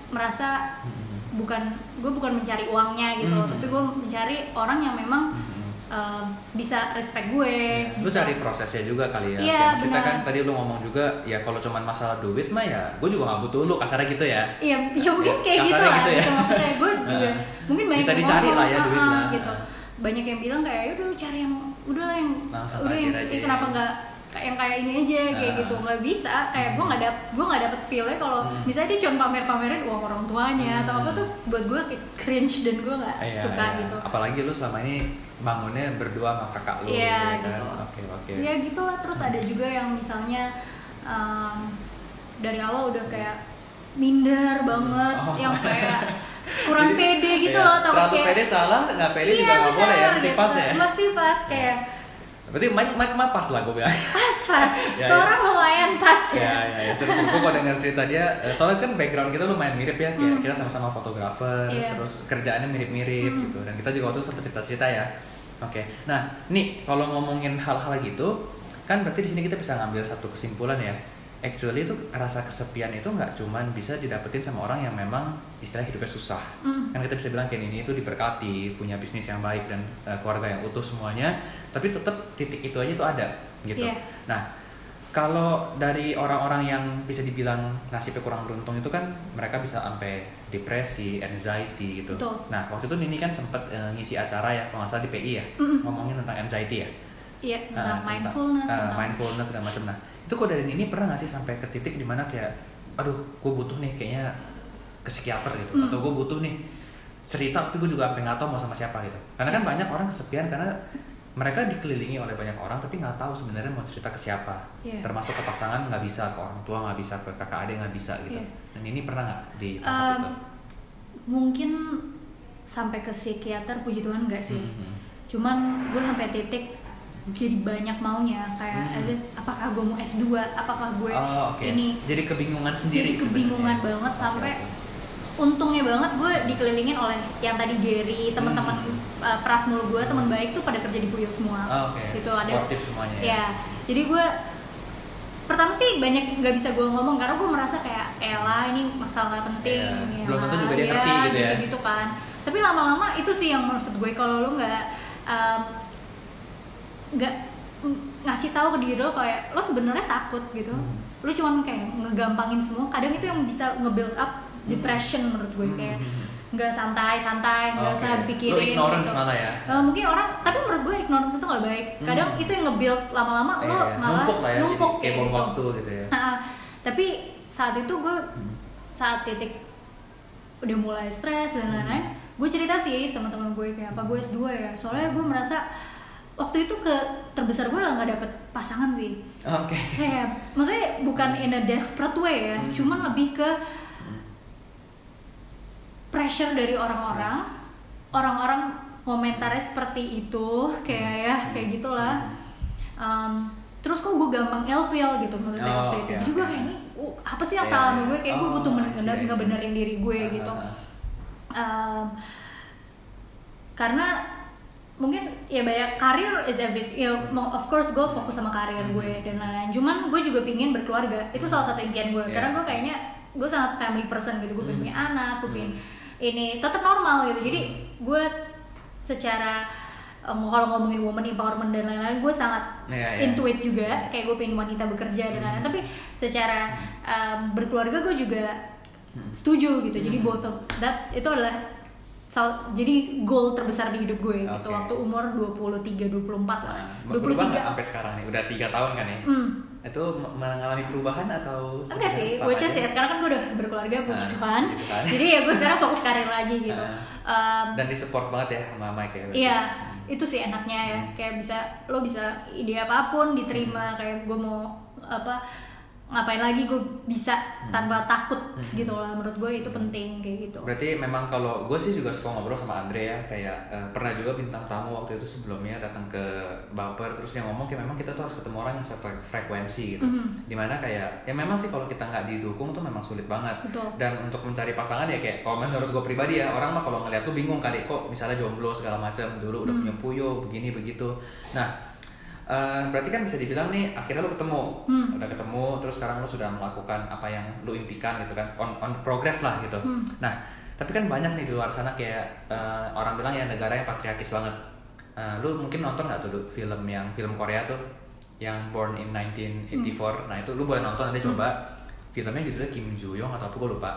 merasa Mhm. bukan gue bukan mencari uangnya gitu, Mhm. tapi gue mencari orang yang memang Mhm. Em, bisa respect gue. Lu bisa- cari prosesnya juga kali ya. Iya, benar. kan tadi lu ngomong juga ya kalau cuman masalah duit mah ya gue juga nggak butuh lu kasarnya gitu ya. Iya, ya mungkin kayak gitu Kasarnya lah. gitu Gitu ya. maksudnya gue juga Heeh. mungkin banyak Bisa yang dicari ngomong, lah ya duit "Ah, lah." gitu. Banyak yang bilang kayak "Ya udah cari yang udah lah yang Langsung udah yang aja eh, ya." kenapa nggak kayak yang kayak ini aja kayak Nah. gitu nggak bisa kayak gue nggak dap gue nggak dapet feelnya kalau Hmm. misalnya dia cuma pamer-pamerin uang orang tuanya atau apa Hmm. tuh buat gue kayak cringe dan gue nggak Iya, suka iya. gitu Apalagi lu selama ini bangunnya berdua sama kakak lu Iya, ya kan. gitu. Oke, oke. ya gitulah terus ada juga yang misalnya em, dari awal udah kayak minder banget Oh. yang kayak kurang Jadi, pede gitu iya, loh terlalu kayak pede salah nggak pede iya, juga nggak boleh ya mesti gitu. pas ya mesti pas kayak berarti mic mic mah pas lah gue bilang. Pas pas. Ya, ya. orang lumayan pas ya. Ya, ya ya. Seru seru. Gue kalau denger cerita dia eh, soalnya kan background kita lumayan mirip ya. Hmm. kita sama-sama fotografer Iya. terus kerjaannya mirip-mirip Hmm. gitu. Dan kita juga waktu itu sempet cerita-cerita ya. Oke. Nah nih kalau ngomongin hal-hal gitu kan berarti di sini kita bisa ngambil satu kesimpulan ya actually itu rasa kesepian itu nggak cuman bisa didapetin sama orang yang memang istilah hidupnya susah Hmm. kan kita bisa bilang kayak ini itu diberkati punya bisnis yang baik dan eh, keluarga yang utuh semuanya tapi tetap titik itu aja tuh ada gitu Iya. nah kalau dari orang-orang yang bisa dibilang nasibnya kurang beruntung itu kan mereka bisa sampai depresi, anxiety gitu. Betul. Nah waktu itu Nini kan sempet eh, ngisi acara ya kalau nggak salah di PI ya Mm-mm. ngomongin tentang anxiety ya. iya Ah, tentang mindfulness ah, tentang mindfulness segala macam. Nah itu kok dari Nini pernah nggak sih sampai ke titik di mana kayak, aduh gue butuh nih kayaknya ke psikiater gitu, Mm. atau gue butuh nih cerita tapi gue juga sampai nggak tahu mau sama siapa gitu. Karena kan banyak orang kesepian karena mereka dikelilingi oleh banyak orang tapi nggak tahu sebenarnya mau cerita ke siapa. Iya. Termasuk ke pasangan nggak bisa, ke orang tua nggak bisa, ke kakak adik nggak bisa gitu. Iya. Dan ini pernah nggak di tahap Um, itu? mungkin sampai ke psikiater puji Tuhan enggak sih Mhm. cuman gue sampai titik jadi banyak maunya kayak Hmm. as apakah gue mau S2 apakah gue Oh, oke. ini Jadi kebingungan sendiri. Jadi kebingungan sebenarnya. banget sampai untungnya banget gue dikelilingin oleh yang tadi Gary teman-teman Hmm. uh, prasmul gue teman baik tuh pada kerja di Puyo semua Oh, oke. gitu ada Sportif semuanya ya. ya jadi gue pertama sih banyak nggak bisa gue ngomong karena gue merasa kayak Ella ini masalah penting Iya. ya Belum tentu juga dia ya, ngerti gitu ya. gitu kan tapi lama-lama itu sih yang maksud gue kalau lo nggak um, nggak ngasih tahu ke diri lo kayak lo sebenarnya takut gitu Hmm. lo cuman kayak ngegampangin semua kadang itu yang bisa nge-build up depression menurut gue Hmm. kayak nggak santai santai nggak Oke. usah Lo dipikirin ignorance gitu. malah ya. Eh, mungkin orang tapi menurut gue ignorance itu nggak baik kadang Hmm. itu yang nge-build lama-lama lo Iya, malah numpuk lah ya. numpuk kayak gitu. waktu gitu ya. Tapi saat itu gue Hmm. saat titik udah mulai stres dan lain-lain gue cerita sih sama teman gue kayak apa gue S2 ya soalnya gue merasa waktu itu ke terbesar gue lah nggak dapet pasangan sih. Oke. kayak maksudnya bukan in a desperate way ya Hmm. cuman lebih ke pressure dari orang-orang. Orang-orang komentarnya seperti itu kayak ya kayak gitulah. Um, terus kok gue gampang ilfeel gitu maksudnya Oh, waktu itu. Jadi gue kayak ini uh, apa sih yang Iya, salah sama iya. gue? Kayak gue Oh, butuh I bener- ngebenerin diri gue Ah, gitu. Um, karena mungkin ya banyak karir is everything ya of course gue fokus sama karir Hmm. gue dan lain-lain cuman gue juga pingin berkeluarga itu salah satu impian gue Yeah. karena gue kayaknya gue sangat family person gitu gue pengen Hmm. punya anak gue pengen Hmm. ini tetap normal gitu jadi gue secara um, kalau ngomongin woman empowerment dan lain-lain gue sangat Iya, iya. into it juga kayak gue pengen wanita bekerja dan lain-lain Hmm. tapi secara um, berkeluarga gue juga setuju gitu jadi Hmm. both of that itu adalah jadi goal terbesar di hidup gue gitu Oke. waktu umur 23 24 lah Nah, berubah nggak 23 sampai sekarang nih? Udah tiga tahun kan ya? hmm. Itu mengalami perubahan atau? enggak sih is aja? ya sekarang kan gue udah berkeluarga puji Nah, Tuhan gitu kan. jadi ya gue sekarang fokus karir lagi gitu Um, Dan disupport banget ya sama Mike ya? Iya, itu sih enaknya ya. Hmm. Kayak bisa lo bisa ide apa pun diterima. Kayak gue mau apa ngapain lagi gue bisa tanpa takut gitu lah. Menurut gue itu penting kayak gitu. Hmm. Berarti memang kalau gue sih juga suka ngobrol sama Andre ya kayak eh, pernah juga bintang tamu waktu itu sebelumnya datang ke Baper terus dia ngomong kayak memang kita tuh harus ketemu orang yang sefrekuensi gitu. Mhm. Di mana kayak ya memang sih kalau kita nggak didukung tuh memang sulit banget. Betul. Dan untuk mencari pasangan ya kayak kalau menurut gue pribadi ya orang mah kalau ngeliat tuh bingung kali kok misalnya jomblo segala macam dulu udah Hmm. punya puyo begini begitu. Nah eh, berarti kan bisa dibilang nih akhirnya lo ketemu Hmm. udah ketemu terus sekarang lo sudah melakukan apa yang lo impikan gitu kan on on progress lah gitu. Hmm. Nah, tapi kan banyak nih di luar sana kayak eh, orang bilang ya negara yang patriarkis banget. Eh, lu mungkin nonton nggak tuh film yang film Korea tuh yang Born in 1984. Nah, itu lu boleh nonton nanti coba. Filmnya judulnya Kim Joo Young atau apa gue lupa.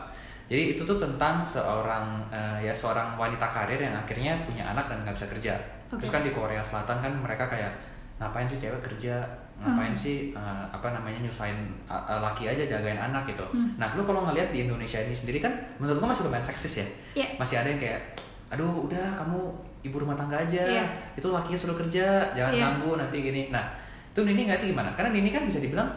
Jadi itu tuh tentang seorang eh, ya seorang wanita karir yang akhirnya punya anak dan nggak bisa kerja. Oke. Terus kan di Korea Selatan kan mereka kayak ngapain sih cewek kerja, ngapain Hmm. sih eh, apa namanya nyusahin uh, uh, laki aja jagain anak gitu. Hmm. Nah, lu kalau ngelihat di Indonesia ini sendiri kan menurut gua masih lumayan seksis ya. Iya. Masih ada yang kayak aduh udah kamu ibu rumah tangga aja. Iya. Itu lakinya suruh kerja, jangan ganggu nanti gini. Nah, itu Nini ngerti gimana? Karena Nini kan bisa dibilang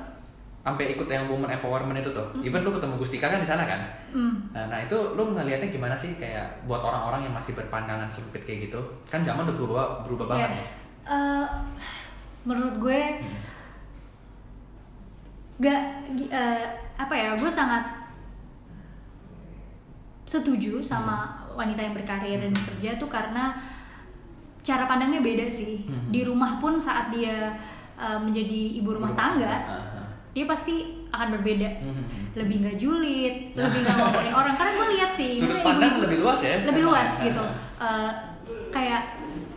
sampai ikut yang woman empowerment itu tuh. Even lu ketemu Gustika kan di sana kan. Hmm. Nah, nah itu lu ngelihatnya gimana sih kayak buat orang-orang yang masih berpandangan sempit kayak gitu? Kan zaman udah berubah berubah banget Ya, nih. Menurut gue gak gi- eh, apa ya gue sangat setuju sama wanita yang berkarir dan bekerja tuh karena cara pandangnya beda sih Mhm. di rumah pun saat dia eh, menjadi ibu rumah tangga Ah, ah. dia pasti akan berbeda Mhm. lebih nggak julid lebih nggak ngomongin orang karena gue lihat sih Sudut misalnya pandang ibu-ibu- lebih luas ya? lebih luas ya? gitu Eh, kayak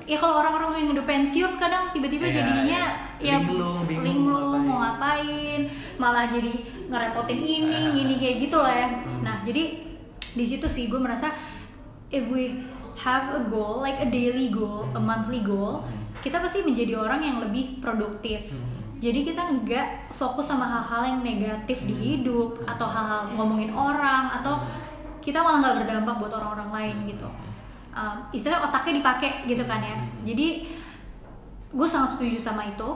ya kalau orang-orang yang udah pensiun kadang tiba-tiba Iya, jadinya iya. ya Linglung, linglung, mau ngapain malah jadi ngerepotin ini Ah. gini kayak gitu lah ya Hmm. nah jadi di situ sih gue merasa if we have a goal like a daily goal a monthly goal Hmm. kita pasti menjadi orang yang lebih produktif Hmm. jadi kita nggak fokus sama hal-hal yang negatif di Hmm. hidup atau hal-hal ngomongin orang atau kita malah nggak berdampak buat orang-orang lain gitu um, istilah otaknya dipakai gitu kan ya Hmm. jadi gue sangat setuju sama itu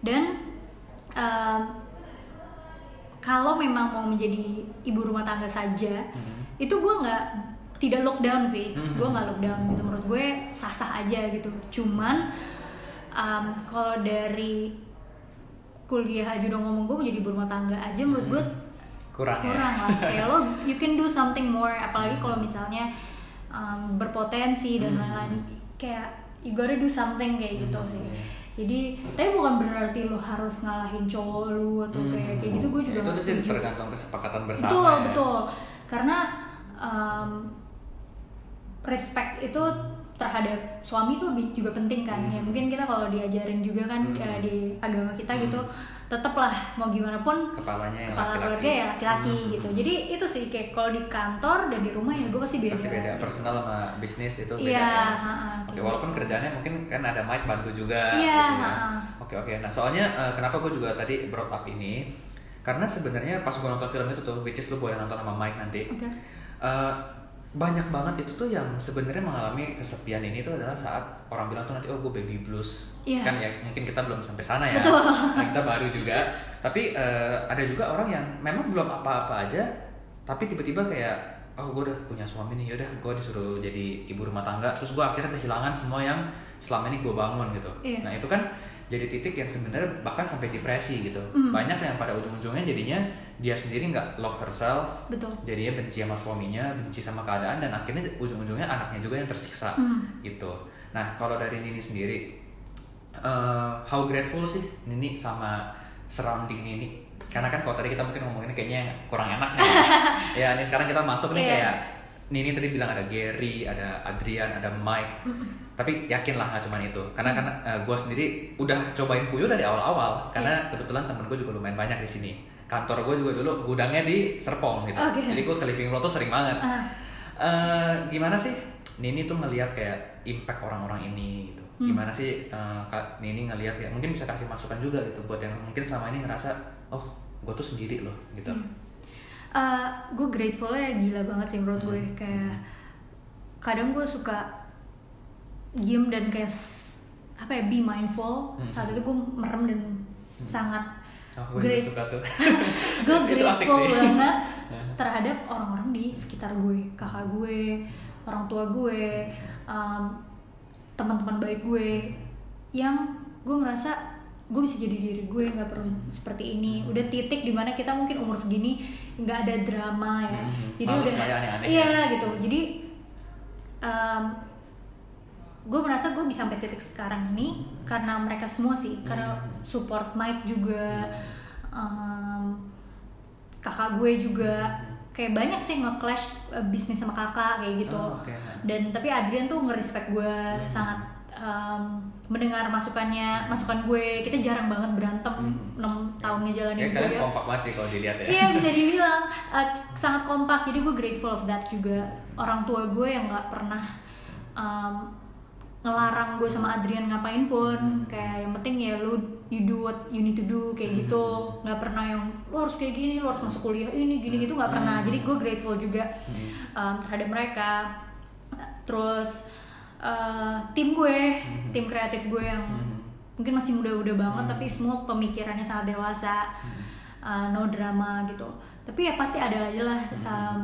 dan um, kalau memang mau menjadi ibu rumah tangga saja Hmm. itu gue nggak tidak lockdown sih Mhm. gue nggak lockdown gitu menurut gue sah sah aja gitu cuman um, kalau dari kuliah aja udah ngomong gue menjadi ibu rumah tangga aja menurut gue kurang, kurang ya. lah kayak lo you can do something more apalagi kalau misalnya um, berpotensi dan Hmm. lain-lain kayak you gotta do something kayak gitu Hmm. sih jadi tapi bukan berarti lo harus ngalahin cowok lu atau kayak kayak gitu gue juga Hmm. itu sih tergantung kesepakatan bersama betul ya. betul karena um, respect itu terhadap suami itu lebih juga penting kan Hmm. ya mungkin kita kalau diajarin juga kan Hmm. eh, di agama kita Hmm. gitu tetaplah mau gimana pun kepalanya yang kepala laki-laki. keluarga ya laki-laki Hmm. gitu jadi itu sih kayak kalau di kantor dan di rumah ya gue pasti beda pasti beda personal sama bisnis itu beda Iya, ya. ha-ha, Oke, kayak walaupun gitu. kerjanya mungkin kan ada mic bantu juga Iya, gitu ya. Oke oke. Nah soalnya eh, kenapa gue juga tadi brought up ini karena sebenarnya pas gue nonton film itu tuh, which is lu boleh nonton sama Mike nanti. Oke. eh, banyak banget itu tuh yang sebenarnya mengalami kesepian ini tuh adalah saat orang bilang tuh nanti oh gue baby blues Iya. kan ya mungkin kita belum sampai sana ya Betul. Nah, kita baru juga tapi eh, ada juga orang yang memang belum apa-apa aja tapi tiba-tiba kayak oh gue udah punya suami nih yaudah gue disuruh jadi ibu rumah tangga terus gue akhirnya kehilangan semua yang selama ini gue bangun gitu Iya. nah itu kan jadi titik yang sebenarnya bahkan sampai depresi gitu Mm. banyak yang pada ujung-ujungnya jadinya dia sendiri nggak love herself betul jadinya benci sama suaminya, benci sama keadaan dan akhirnya ujung-ujungnya anaknya juga yang tersiksa Hmm. gitu. Nah kalau dari Nini sendiri, eh, how grateful sih Nini sama surrounding Nini? Karena kan kalau tadi kita mungkin ngomongin kayaknya yang kurang enak nih. ya ini sekarang kita masuk nih Iya. kayak Nini tadi bilang ada Gary, ada Adrian, ada Mike. Tapi yakinlah nggak cuma itu. Karena kan gue sendiri udah cobain Puyo dari awal-awal. Karena kebetulan temen gue juga lumayan banyak di sini. Kantor gue juga dulu gudangnya di Serpong gitu. Oke. Jadi gue ke Living Room tuh sering banget. Ah. Eh, gimana sih Nini tuh ngelihat kayak impact orang-orang ini gitu. Hmm. Gimana sih eh, Kak Nini ngelihat kayak mungkin bisa kasih masukan juga gitu buat yang mungkin selama ini ngerasa oh gue tuh sendiri loh gitu. Hmm. gue gratefulnya gila banget sih menurut gue Hmm. kayak kadang gue suka diem dan kayak apa ya be mindful Hmm. saat itu gue merem dan sangat Oh, gue suka tuh. gue grateful banget terhadap orang-orang di sekitar gue. Kakak gue orang tua gue um, teman-teman baik gue yang gue merasa gue bisa jadi diri gue nggak perlu seperti ini. Hmm. udah titik di mana kita mungkin umur segini nggak ada drama ya. Hmm, jadi udah ya iya ya. gitu. Jadi um, gue merasa gue bisa sampai titik sekarang ini karena mereka semua sih karena Hmm. support Mike juga um, kakak gue juga kayak banyak sih nge-clash uh, bisnis sama kakak kayak gitu Oh, oke. dan tapi Adrian tuh nge-respect gue sangat um, mendengar masukannya masukan gue kita jarang banget berantem Hmm. 6 tahun ngejalanin Ya kalian gue kompak banget sih kalau dilihat ya. Iya bisa dibilang uh, sangat kompak jadi gue grateful of that juga orang tua gue yang nggak pernah um, ngelarang gue sama Adrian ngapain pun Hmm. kayak yang penting ya lu you do what you need to do kayak gitu Hmm. nggak pernah yang lu harus kayak gini lu harus masuk kuliah ini gini gitu nggak pernah Hmm. jadi gue grateful juga Hmm. um, terhadap mereka terus uh, tim gue Hmm. tim kreatif gue yang Hmm. mungkin masih muda-muda banget Hmm. tapi semua pemikirannya sangat dewasa Hmm. uh, no drama gitu tapi ya pasti ada aja lah um,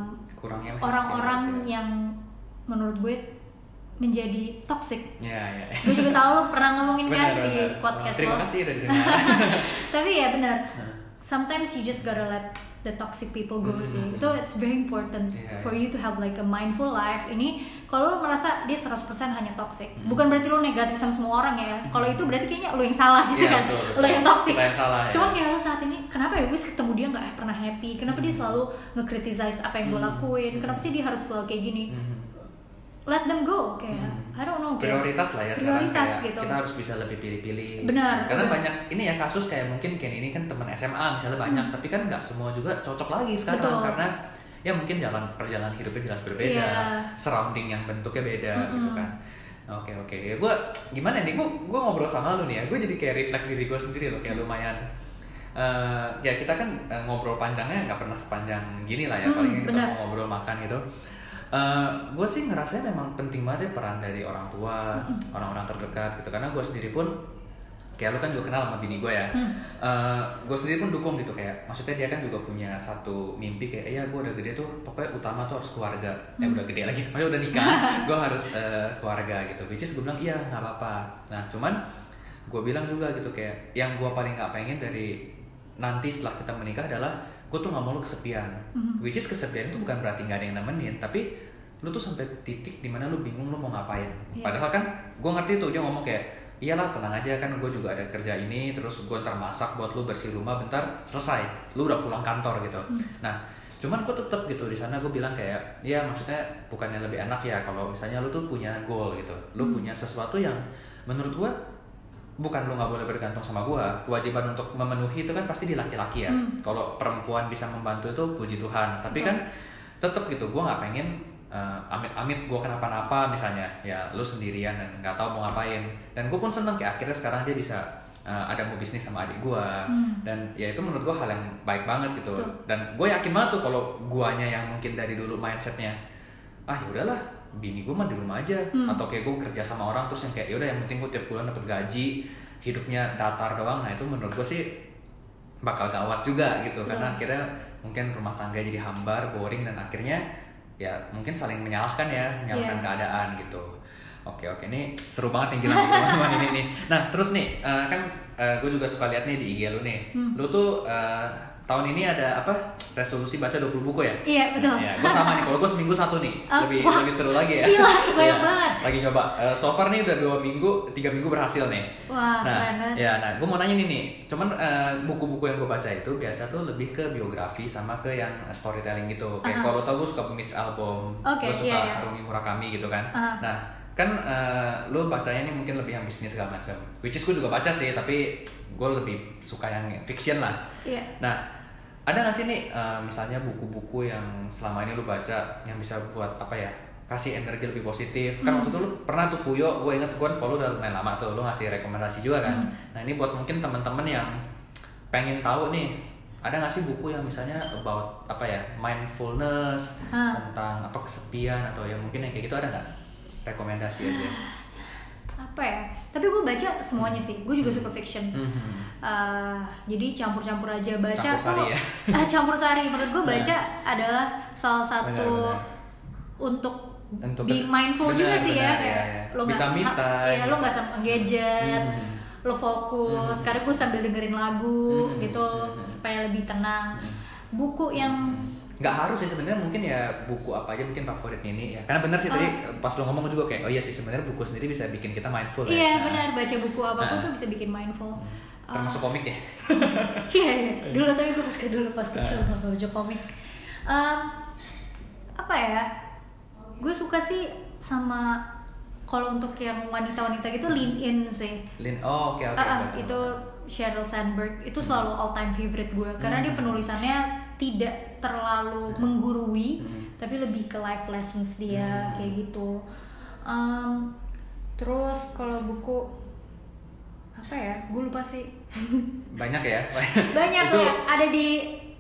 orang-orang pasti ada. yang menurut gue menjadi toxic. Ya ya gue juga tahu lo pernah ngomongin kan Benar, di podcast terima lo kasih udah tapi ya benar. Nah. sometimes you just gotta let the toxic people go Hmm. sih. itu it's very important Yeah, for yeah. you to have like a mindful life. Ini kalau lo merasa dia 100% hanya toxic Hmm. bukan berarti lo negatif sama semua orang ya. Kalau itu berarti kayaknya lo yang salah gitu Iya, kan. betul, betul. lo yang toxic. Yang salah, ya. cuman kayak lo saat ini kenapa ya gue ketemu dia nggak pernah happy? Kenapa dia selalu nge-criticize apa yang gue Hmm. lakuin? Kenapa sih dia harus selalu kayak gini? Mhm. Let them go kayak Hmm. I don't know kayak prioritas lah ya sekarang prioritas kayak gitu kita harus bisa lebih pilih-pilih Benar, karena udah. banyak ini ya kasus kayak mungkin Ken ini kan teman SMA misalnya banyak tapi kan nggak semua juga cocok lagi sekarang Hmm. Betul. karena ya mungkin jalan perjalanan hidupnya jelas berbeda Iya. surrounding yang bentuknya beda Mm-mm. gitu kan oke oke ya gue gimana nih gue gue ngobrol sama lu nih ya gue jadi kayak reflect diri gue sendiri loh kayak lumayan eh, ya kita kan eh, ngobrol panjangnya nggak pernah sepanjang gini lah ya Mm, paling kita benar. mau ngobrol makan gitu gue sih ngerasanya memang penting banget ya peran dari orang tua orang-orang terdekat gitu. Karena gue sendiri pun kayak lu kan juga kenal sama bini gue ya. Hmm. gue sendiri pun dukung gitu. Kayak maksudnya dia kan juga punya satu mimpi kayak ya gue udah gede tuh pokoknya utama tuh harus keluarga. Eh udah gede lagi maksudnya udah nikah gue harus eh, keluarga gitu. Which is gue bilang iya nggak apa-apa. Nah cuman gue bilang juga gitu kayak yang gue paling nggak pengen dari nanti setelah kita menikah adalah gue tuh nggak mau lu kesepian Mhm. which is kesepian itu bukan berarti nggak ada yang nemenin tapi lu tuh sampai titik di mana lu bingung lu mau ngapain Iya. padahal kan gue ngerti tuh dia ngomong kayak iyalah tenang aja kan gue juga ada kerja ini terus gue ntar masak buat lu bersih rumah bentar selesai lu udah pulang kantor gitu Hmm. nah cuman gue tetep gitu di sana gue bilang kayak ya maksudnya bukannya lebih enak ya kalau misalnya lu tuh punya goal gitu lu Hmm. punya sesuatu yang menurut gue bukan lu nggak boleh bergantung sama gue kewajiban untuk memenuhi itu kan pasti di laki-laki ya Hmm. kalau perempuan bisa membantu itu puji Tuhan tapi Betul. kan tetep gitu gue nggak pengen eh, amit-amit gue kenapa-napa misalnya ya lu sendirian dan nggak tahu mau ngapain dan gue pun seneng kayak akhirnya sekarang dia bisa eh, ada mau bisnis sama adik gue Hmm. dan ya itu menurut gue hal yang baik banget gitu Betul. dan gue yakin banget tuh kalau guanya yang mungkin dari dulu mindsetnya ah ya udahlah bini gue mah di rumah aja Hmm. atau kayak gue kerja sama orang terus yang kayak yaudah yang penting gue tiap bulan dapat gaji hidupnya datar doang nah itu menurut gue sih bakal gawat juga gitu karena Betul. akhirnya mungkin rumah tangga jadi hambar boring dan akhirnya ya mungkin saling menyalahkan ya menyalahkan Iya. keadaan gitu oke oke ini seru banget yang gila teman-teman ini nih nah terus nih eh, kan gue juga suka lihat nih di IG lu nih Hmm. lu tuh eh, tahun ini ada apa resolusi baca 20 buku ya Iya betul. Ya, gue sama nih. Kalau gue seminggu satu nih, Ah, lebih wah. lebih seru lagi ya. Gila, banyak Iya, banget. Lagi nyoba. Eh, so far nih udah dua minggu, tiga minggu berhasil nih. Wah nah, keren banget. ya, nah, gue mau nanya nih nih. Cuman eh, buku-buku yang gue baca itu biasa tuh lebih ke biografi sama ke yang storytelling gitu. Kayak Aha. kalau tau gue suka Mitch album, Oke, gue suka iya, iya. Harumi Murakami gitu kan. Aha. Nah, kan eh, lu bacanya nih mungkin lebih yang bisnis segala macam. Which is gue juga baca sih, tapi gue lebih suka yang fiction lah. Iya. Nah, ada nggak sih nih eh, misalnya buku-buku yang selama ini lu baca yang bisa buat apa ya kasih energi lebih positif kan Hmm. waktu itu lu pernah tuh Puyo gue inget gue kan follow udah lumayan lama tuh lu ngasih rekomendasi juga kan Hmm. nah ini buat mungkin teman-teman yang pengen tahu nih ada nggak sih buku yang misalnya about apa ya mindfulness Hah. tentang apa kesepian atau ya mungkin yang kayak gitu ada nggak rekomendasi aja Apa ya? Tapi gue baca semuanya sih. Gue juga suka fiction. Eh, jadi campur-campur aja baca Campur sari ya? Ah, campur sari menurut gue baca adalah salah satu Benar-benar. untuk, Untuk being ber- mindful benar, juga sih ya benar, kayak iya, iya. lo Bisa time. ya lo nggak sama gadget Hmm. lo fokus Hmm. sekarang gue sambil dengerin lagu Hmm. gitu Hmm. supaya lebih tenang Hmm. buku yang nggak harus sih sebenarnya mungkin ya buku apa aja mungkin favorit ini ya karena benar sih tadi pas lo ngomong juga kayak oh iya sih sebenarnya buku sendiri bisa bikin kita mindful ya iya Nah, benar baca buku apa pun Nah. tuh bisa bikin mindful termasuk komik ya Iya, iya. Dulu tapi gue pas dulu pas kecil Ah. nggak baca komik. Em, apa ya? Gue suka sih sama kalau untuk yang wanita-wanita gitu lean in sih. Lin oh oke oke Ah, ah, oke. itu Sheryl Sandberg itu selalu all time favorite gue karena dia Hmm. penulisannya tidak terlalu menggurui Hmm. tapi lebih ke life lessons dia Hmm. kayak gitu. Em, terus kalau buku apa ya? Gue lupa sih. banyak ya banyak itu ya ada di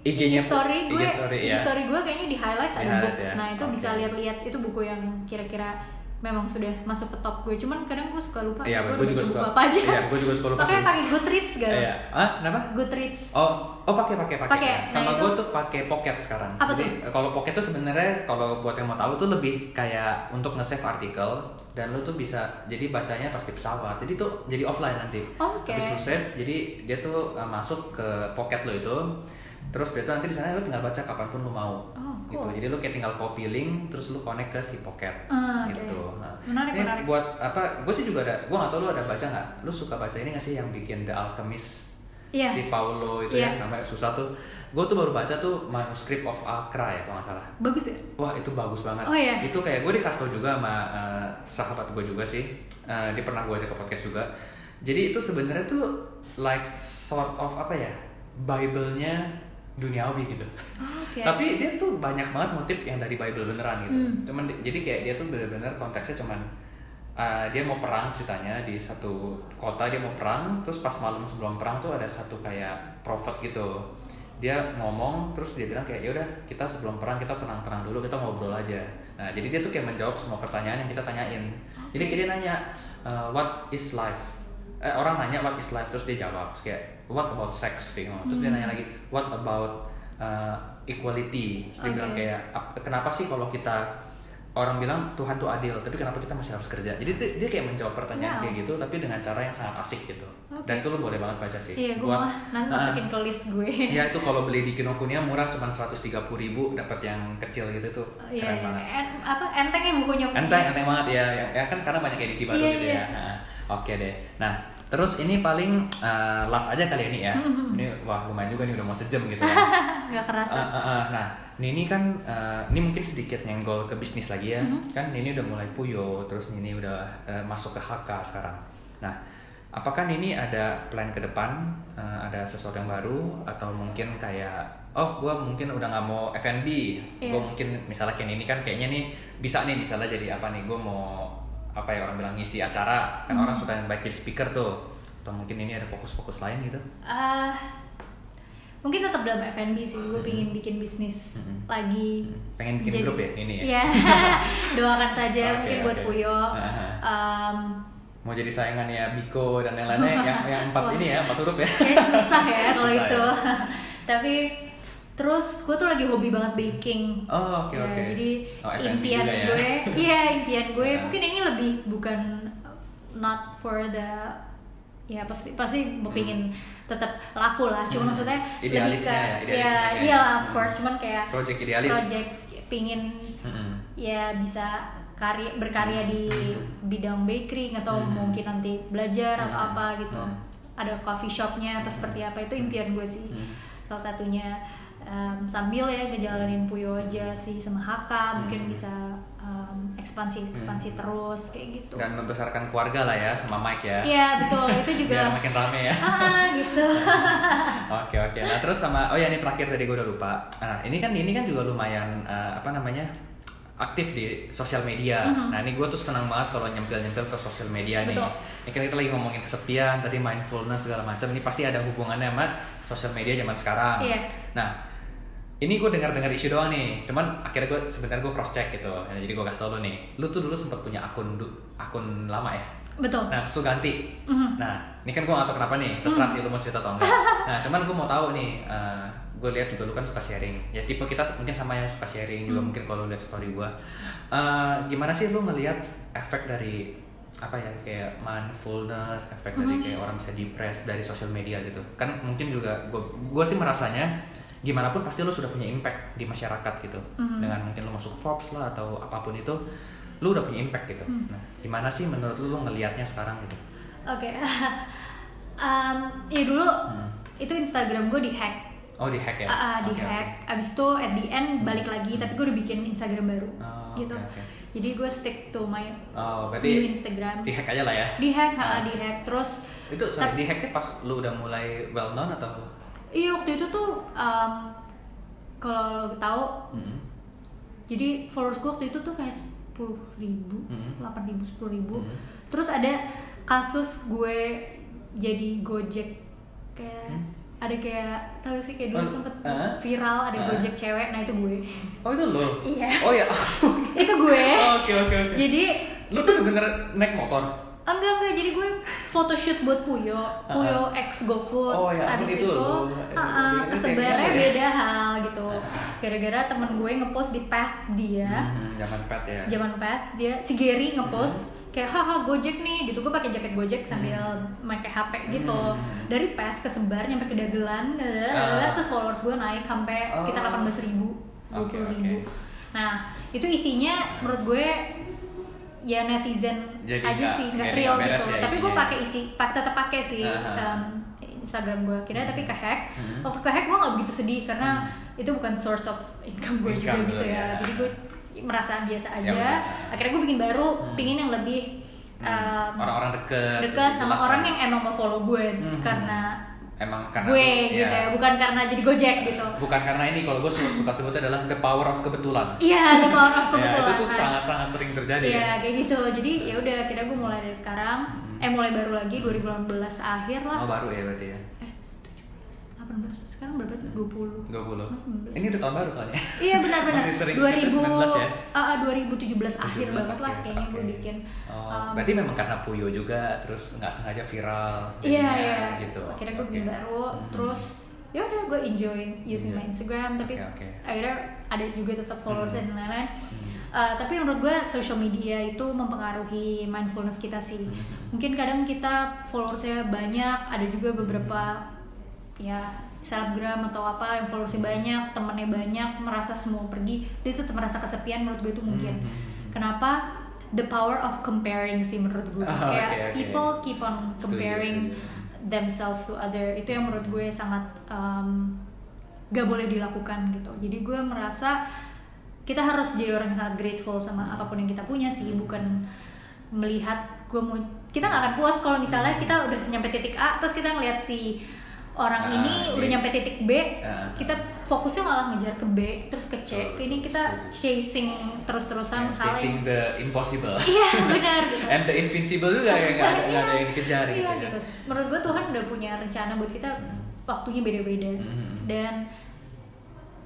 IG-nya IG story IG gue story, IG ya. story gue kayaknya di highlights Di ada highlight books ya, nah itu oke. bisa lihat-lihat itu buku yang kira-kira memang sudah masuk ke top gue cuman kadang gue suka lupa Iya, gue juga suka. apa aja Iya, gue juga suka lupa sih. pakai Goodreads gak Iya. Ah, kenapa? Goodreads Oh, oh pakai pakai pakai. Pakai. Sama Nah, itu- gue tuh pakai Pocket sekarang. Apa Jadi kalau Pocket tuh sebenarnya kalau buat yang mau tahu tuh lebih kayak untuk nge-save artikel dan lu tuh bisa jadi bacanya pasti pesawat. Jadi tuh jadi offline nanti. Oh, Oke. Habis lu save, jadi dia tuh uh, masuk ke Pocket lo itu. Terus dia tuh nanti di sana lu tinggal baca kapan pun lu mau. Oh, Gitu. cool. Jadi lu kayak tinggal copy link terus lu connect ke si Pocket. Ah, oke. gitu. Nah, Menarik, ini menarik. buat apa? Gue sih juga ada. Gue gak tau lu ada baca nggak? Lu suka baca ini gak sih yang bikin The Alchemist? Iya. Si Paulo itu Iya. ya namanya susah tuh. Gue tuh baru baca tuh manuskrip of Akra ya kalau nggak salah. bagus ya Wah itu bagus banget. Oh, iya? Itu kayak gue dikasih tau juga sama uh, sahabat gue juga sih. Uh, dia pernah gue ajak ke podcast juga. Jadi itu sebenarnya tuh like sort of apa ya? Bible-nya duniawi gitu. Oh, oke. Tapi dia tuh banyak banget motif yang dari Bible beneran gitu. Hmm. Cuman di- jadi kayak dia tuh bener-bener konteksnya cuman uh, dia mau perang ceritanya di satu kota dia mau perang terus pas malam sebelum perang tuh ada satu kayak prophet gitu. Dia ngomong terus dia bilang kayak ya udah kita sebelum perang kita tenang-tenang dulu kita ngobrol aja. Nah jadi dia tuh kayak menjawab semua pertanyaan yang kita tanyain. Jadi kayak dia nanya uh, what is life? Eh, orang nanya what is life? Terus dia jawab terus kayak what about sex gitu. terus dia Hmm. nanya lagi what about uh, equality terus dia Oke. bilang kayak "Ap- kenapa sih kalau kita orang bilang Tuhan tuh adil tapi kenapa kita masih harus kerja jadi dia kayak menjawab pertanyaan Wow. kayak gitu tapi dengan cara yang sangat asik gitu Oke. dan itu lo boleh banget baca sih iya gue mau nanti Ah, masukin ke list gue ya itu kalau beli di Kinokuniya murah cuma 130.000 ribu dapat yang kecil gitu tuh Iya, keren iya. banget En- apa entengnya bukunya enteng enteng banget ya ya, ya kan sekarang banyak edisi baru Iya, gitu iya. ya Nah, oke deh nah terus ini paling uh, last aja kali ini ya Mhm. ini wah lumayan juga nih udah mau sejam gitu ya nggak kerasa Uh, uh, uh. Nah, Nini kan, uh, ini mungkin sedikit nyenggol ke bisnis lagi ya. Mhm. Kan Nini udah mulai Puyo, terus Nini udah uh, masuk ke HK sekarang. Nah, apakah Nini ada plan ke depan, uh, ada sesuatu yang baru, atau mungkin kayak, oh gue mungkin udah nggak mau F&B, Iya. gue mungkin misalnya kayak Nini kan kayaknya nih bisa nih misalnya jadi apa nih, gue mau apa ya orang bilang ngisi acara, kan Mhm. orang suka yang baik jadi speaker tuh, atau mungkin ini ada fokus-fokus lain gitu. Ah, mungkin tetap dalam F&B sih gue pingin bikin bisnis Mhm. lagi Pengen bikin Jadi- grup ya ini ya? Iya, doakan saja Oke, mungkin buat oke. Puyo. Um, mau jadi saingannya Biko dan yang lainnya yang yang empat ini ya empat huruf ya kayak susah ya kalau itu. ya. Tapi terus gue tuh lagi hobi banget baking. oh oke Ya, oke Jadi Oh, impian ya. gue, iya impian gue. Nah. Mungkin ini lebih bukan not for the ya pasti pasti mau pingin tetap laku lah. Cuma Hmm. maksudnya Idealisnya ya, ya, idealisnya ya ya. iya lah of Hmm. course. Cuman kayak project idealis project pingin Mm-mm. ya bisa karya berkarya di Hmm. bidang bakery atau Hmm. mungkin nanti belajar atau Hmm. apa gitu Hmm. ada coffee shopnya atau Hmm. seperti apa itu impian gue sih Hmm. salah satunya em, sambil ya ngejalanin Puyo aja sih sama mungkin Hmm. bisa em, ekspansi ekspansi terus kayak gitu dan membesarkan keluarga lah ya sama Mike ya iya betul itu biar juga makin rame ya ah gitu oke oke nah terus sama oh ya ini terakhir tadi gue udah lupa nah ini kan ini kan juga lumayan eh, apa namanya aktif di sosial media. Mhm. Nah ini gue tuh senang banget kalau nyempil-nyempil ke sosial media nih. Betul. Ini kan kita lagi ngomongin kesepian, tadi mindfulness segala macam. Ini pasti ada hubungannya sama sosial media zaman sekarang. Iya. Nah ini gue dengar-dengar isu doang nih. Cuman akhirnya gue sebenarnya gue cross check gitu. Nah, jadi gue kasih tau lo nih. Lu tuh dulu sempat punya akun akun lama ya. betul Nah terus lu ganti. Mhm. Nah, ini kan gue gak tau kenapa nih, terserah sih lu mau cerita atau enggak. Nah, cuman gue mau tahu nih, gue lihat juga lu kan suka sharing. Ya tipe kita mungkin sama yang suka sharing juga Hmm. mungkin kalau lihat story gue. Eh, gimana sih lu ngelihat efek dari apa ya kayak mindfulness, efek dari Mhm. kayak orang bisa depres dari sosial media gitu. Kan mungkin juga gue gue sih merasanya gimana pun pasti lu sudah punya impact di masyarakat gitu. Mhm. Dengan mungkin lu masuk Forbes lah atau apa pun itu, lu udah punya impact gitu. Hmm. Nah, gimana sih menurut lu lu ngelihatnya sekarang gitu? oke Em, ya dulu Hmm. itu Instagram gue dihack Oh di hack ya? Ah, ah, di Oke, hack. Abis itu at the end balik lagi, tapi gue udah bikin Instagram baru, Oh, gitu. oke, oke. Jadi gue stick to my. Oh new Instagram. di hack aja lah ya? Di hack, Ah. ah, di hack. Terus Itu sorry, di hacknya pas lu udah mulai well known atau? Iya waktu itu tuh em, kalau lo tahu, Hmm. jadi followers gue waktu itu tuh kayak sepuluh ribu, Hmm. delapan ribu, sepuluh ribu. Hmm. Terus ada kasus gue jadi gojek kayak Hmm. ada kayak tahu sih kayak dulu Oh, sempet ah. viral ada Ah. gojek cewek, nah itu gue. Oh itu lo? Iya. Oh ya. itu gue. Oh, Oke oke oke. Jadi lu tuh bener naik motor enggak enggak. Jadi gue photoshoot buat Puyo. Puyo X GoFood. Oh, ya, abis itu itu, ah, ah, Lu bikin kesebarnya gimana ya? beda hal gitu. Gara-gara temen gue ngepost di path dia. Hmm, zaman pet ya. Zaman path dia si Gary ngepost kayak haha Gojek nih gitu. Gue pakai jaket Gojek sambil pakai HP gitu. Hmm. dari path kesebar nyampe ke dagelan Ah. terus followers gue naik sampai sekitar Oh. 18 ribu Oke, 20 ribu. oke. nah itu isinya menurut gue ya netizen Jadi aja nggak- sih nggak real gitu ya tapi gue pakai isi pak tetap pakai sih Aha. um, Instagram gue kira tapi ke hack Hmm. waktu ke hack gue nggak begitu sedih karena itu bukan source of income gue juga gitu ya ya. jadi gue merasa biasa Ya aja udah. akhirnya gue bikin baru Hmm. pingin yang lebih Hmm. um, orang-orang deket dekat sama orang yang emang mau follow gue Hmm. karena emang karena gue gitu ya. ya bukan karena jadi gojek gitu bukan karena ini kalau gue su- suka sebutnya adalah the power of kebetulan iya the power of ya, kebetulan itu tuh kan. sangat-sangat sering terjadi Iya ya. kayak gitu. Jadi ya udah akhirnya gue mulai dari sekarang. Eh mulai baru lagi 2018 akhir lah. oh baru ya berarti ya 18 sekarang berapa? 20. 20 19. ini udah tahun baru soalnya Iya benar-benar. Masih sering 2000 19 ya? ah, ah, 2017 akhir 17 banget lah kayaknya gue oke. bikin. Oh, Um, berarti memang karena Puyo juga terus nggak sengaja viral. Iya iya. Gitu. Akhirnya gue bikin baru. Mhm. Terus ya udah gue enjoy using Enjoy. my Instagram tapi Oke, oke. akhirnya ada juga tetap followers Mhm. dan lain-lain. Mhm. Uh, tapi menurut gue social media itu mempengaruhi mindfulness kita sih. Mhm. Mungkin kadang kita followersnya banyak, ada juga beberapa ya selebgram atau apa yang followersnya banyak, temennya banyak, merasa semua pergi, dia tetap merasa kesepian. Menurut gue itu mungkin. Mhm. Kenapa? The power of comparing sih menurut gue. Oh, Kayak oke, oke. people keep on comparing setuju. themselves to other. Itu yang menurut gue sangat um, gak boleh dilakukan gitu. Jadi gue merasa kita harus jadi orang yang sangat grateful sama apa pun yang kita punya sih, bukan melihat gue mau kita nggak akan puas kalau misalnya kita udah nyampe titik A terus kita ngeliat si orang Ah, ini iya. udah nyampe titik B Ah. kita fokusnya malah ngejar ke B terus ke C Betul, ini kita chasing terus-terusan Yeah, hal chasing yang the impossible. iya benar gitu And the invincible juga ya nggak ada, ada yang dikejar Iya, gitu. ya. gitu. Menurut gue Tuhan udah punya rencana buat kita waktunya beda-beda Mhm. dan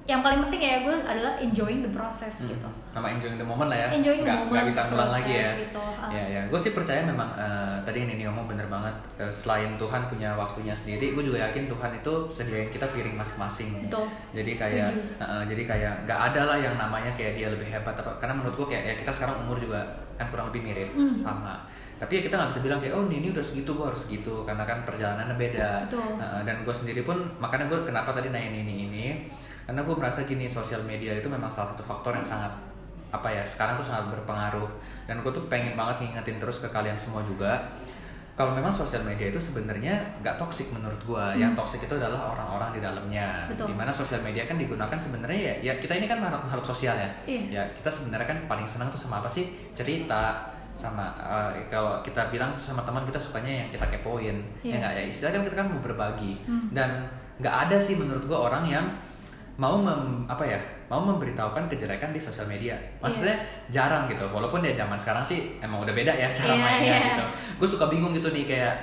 yang paling penting ya gue adalah enjoying the process Hmm. gitu. Sama enjoying the moment lah ya. Enjoying the Nggak- moment, nggak bisa ngulang lagi ya. gitu. Ah. Ya ya. Gue sih percaya memang eh, tadi yang ini ngomong bener banget. Eh, selain Tuhan punya waktunya sendiri, gue juga yakin Tuhan itu sediain kita piring masing-masing. Betul. Jadi kayak, Setuju. eh, jadi kayak nggak ada lah yang namanya kayak dia lebih hebat apa. Karena menurut gue kayak ya kita sekarang umur juga kan kurang lebih mirip Hmm. sama. Tapi ya kita nggak bisa bilang kayak oh ini udah segitu gue harus segitu karena kan perjalanannya beda. Betul. Nah, dan gue sendiri pun makanya gue kenapa tadi nanya ini ini karena gue merasa gini sosial media itu memang salah satu faktor yang sangat apa ya sekarang tuh sangat berpengaruh. Dan gue tuh pengen banget ngingetin terus ke kalian semua juga kalau memang sosial media itu sebenarnya nggak toksik menurut gue yang toksik itu adalah orang-orang di dalamnya. Betul. di mana sosial media kan digunakan sebenarnya ya ya kita ini kan makhluk, makhluk sosial ya. Iya. ya kita sebenarnya kan paling senang tuh sama apa sih? Cerita sama eh, kalau kita bilang sama teman kita sukanya yang kita kepoin. Iya. ya nggak ya? Istilah kan kita kan mau berbagi. Hmm. dan nggak ada sih menurut gua orang yang mau mem, apa ya mau memberitahukan kejelekan di sosial media. Maksudnya jarang gitu walaupun ya zaman sekarang sih emang udah beda ya cara Iya, mainnya iya. gitu. Gue suka bingung gitu nih kayak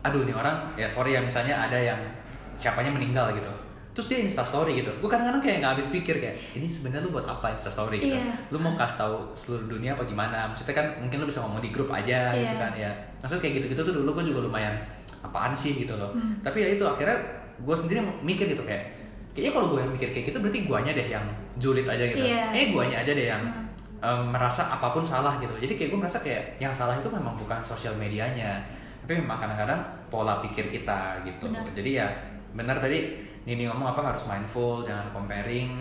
aduh nih orang ya sorry ya misalnya ada yang siapanya meninggal gitu. Terus dia insta story gitu. Gue kadang-kadang kayak nggak habis pikir kayak ini sebenarnya lu buat apa insta story? Gitu. Iya. lu mau kasih tahu seluruh dunia apa gimana? Maksudnya kan mungkin lu bisa ngomong di grup aja gitu Iya. kan ya. Maksudnya kayak gitu-gitu tuh dulu gue juga lumayan apaan sih gitu loh. Hmm. tapi ya itu akhirnya gue sendiri mikir gitu kayak kayaknya kalau gue yang mikir kayak gitu berarti guanya deh yang julid aja gitu Iya. eh guanya aja deh yang Hmm. em, merasa apa pun salah gitu jadi kayak gue merasa kayak yang salah itu memang bukan sosial medianya tapi memang kadang-kadang pola pikir kita gitu Benar. jadi ya benar tadi Nini ngomong apa harus mindful jangan comparing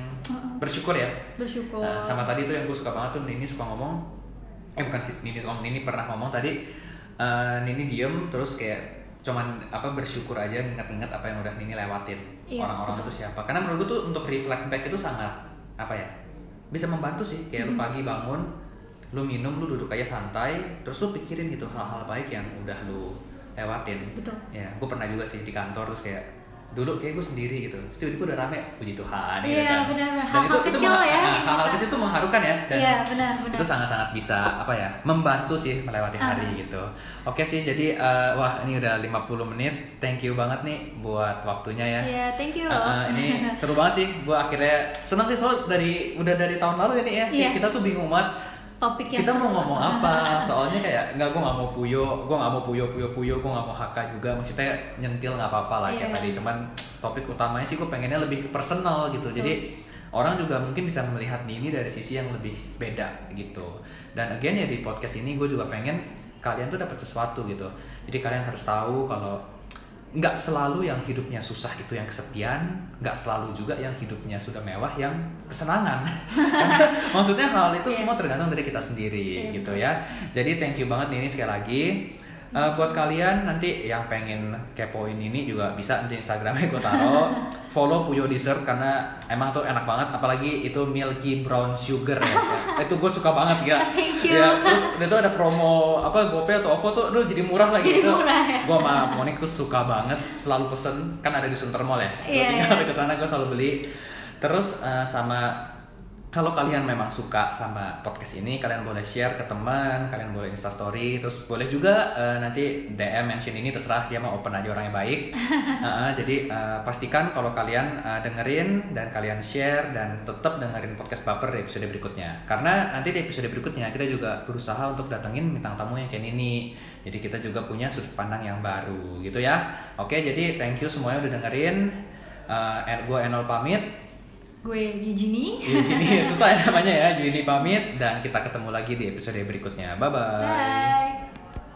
bersyukur ya Bersyukur. Nah, sama tadi tuh yang gue suka banget tuh Nini suka ngomong eh bukan sih Nini ngomong Nini pernah ngomong tadi eh, Nini diem terus kayak cuman apa bersyukur aja ingat-ingat apa yang udah Nini lewatin Iya, orang-orang betul. itu siapa karena menurut gue tuh untuk reflect back itu sangat apa ya bisa membantu sih kayak lu Mhm. pagi bangun lu minum lu duduk aja santai terus lu pikirin gitu hal-hal baik yang udah lu lewatin Betul. ya gue pernah juga sih di kantor terus kayak dulu kayak gue sendiri gitu terus tiba-tiba udah rame puji Tuhan gitu Iya, kan. benar-benar. Dan Hal-hal kecil mengha- ya, nah, hal-hal kecil itu mengharukan ya dan Iya, benar, benar. itu sangat-sangat bisa apa ya membantu sih melewati Ah. hari gitu oke sih jadi eh, wah ini udah 50 menit thank you banget nih buat waktunya ya Iya, thank you Uh, loh. uh, ini seru banget sih gue akhirnya senang sih soal dari udah dari tahun lalu nih ya Iya. kita tuh bingung banget topik yang kita mau ngomong apa? Soalnya kayak nggak gue nggak mau puyo gue nggak mau puyo puyo puyo gue nggak mau haka juga. Maksudnya nyentil nggak apa-apa lah kayak Iya. tadi. Cuman topik utamanya sih gue pengennya lebih personal gitu. Jadi orang juga mungkin bisa melihat ini dari sisi yang lebih beda gitu. Dan again ya di podcast ini gue juga pengen kalian tuh dapat sesuatu gitu. Jadi kalian harus tahu kalau nggak selalu yang hidupnya susah itu yang kesepian, nggak selalu juga yang hidupnya sudah mewah yang kesenangan. Maksudnya hal itu Iya. semua tergantung dari kita sendiri Iya, gitu ya. Jadi thank you banget nih ini sekali lagi. Eh, buat kalian nanti yang pengen kepoin ini juga bisa nanti Instagramnya gue taruh follow Puyo Dessert karena emang tuh enak banget apalagi itu milky brown sugar ya, ya. itu gue suka banget ya Thank you. ya terus dia tuh ada promo apa GoPay atau OVO tuh aduh jadi murah lagi Jadi gitu murah ya. gue sama Monik tuh suka banget selalu pesen kan ada di Sunter Mall ya gue Iya, tinggal iya. ke sana gue selalu beli terus eh, sama kalau kalian memang suka sama podcast ini kalian boleh share ke teman kalian boleh instastory terus boleh juga eh, nanti DM mention ini terserah dia mau open aja orangnya baik. Heeh, jadi eh, pastikan kalau kalian eh, dengerin dan kalian share dan tetap dengerin podcast baper di episode berikutnya. Karena nanti di episode berikutnya kita juga berusaha untuk datengin bintang tamu yang kayak ini jadi kita juga punya sudut pandang yang baru gitu ya. Oke jadi thank you semuanya udah dengerin. Eh, gue Enol pamit Gue Gijini. Ini susah ya namanya ya. Jadi pamit dan kita ketemu lagi di episode berikutnya. Bye bye. Bye.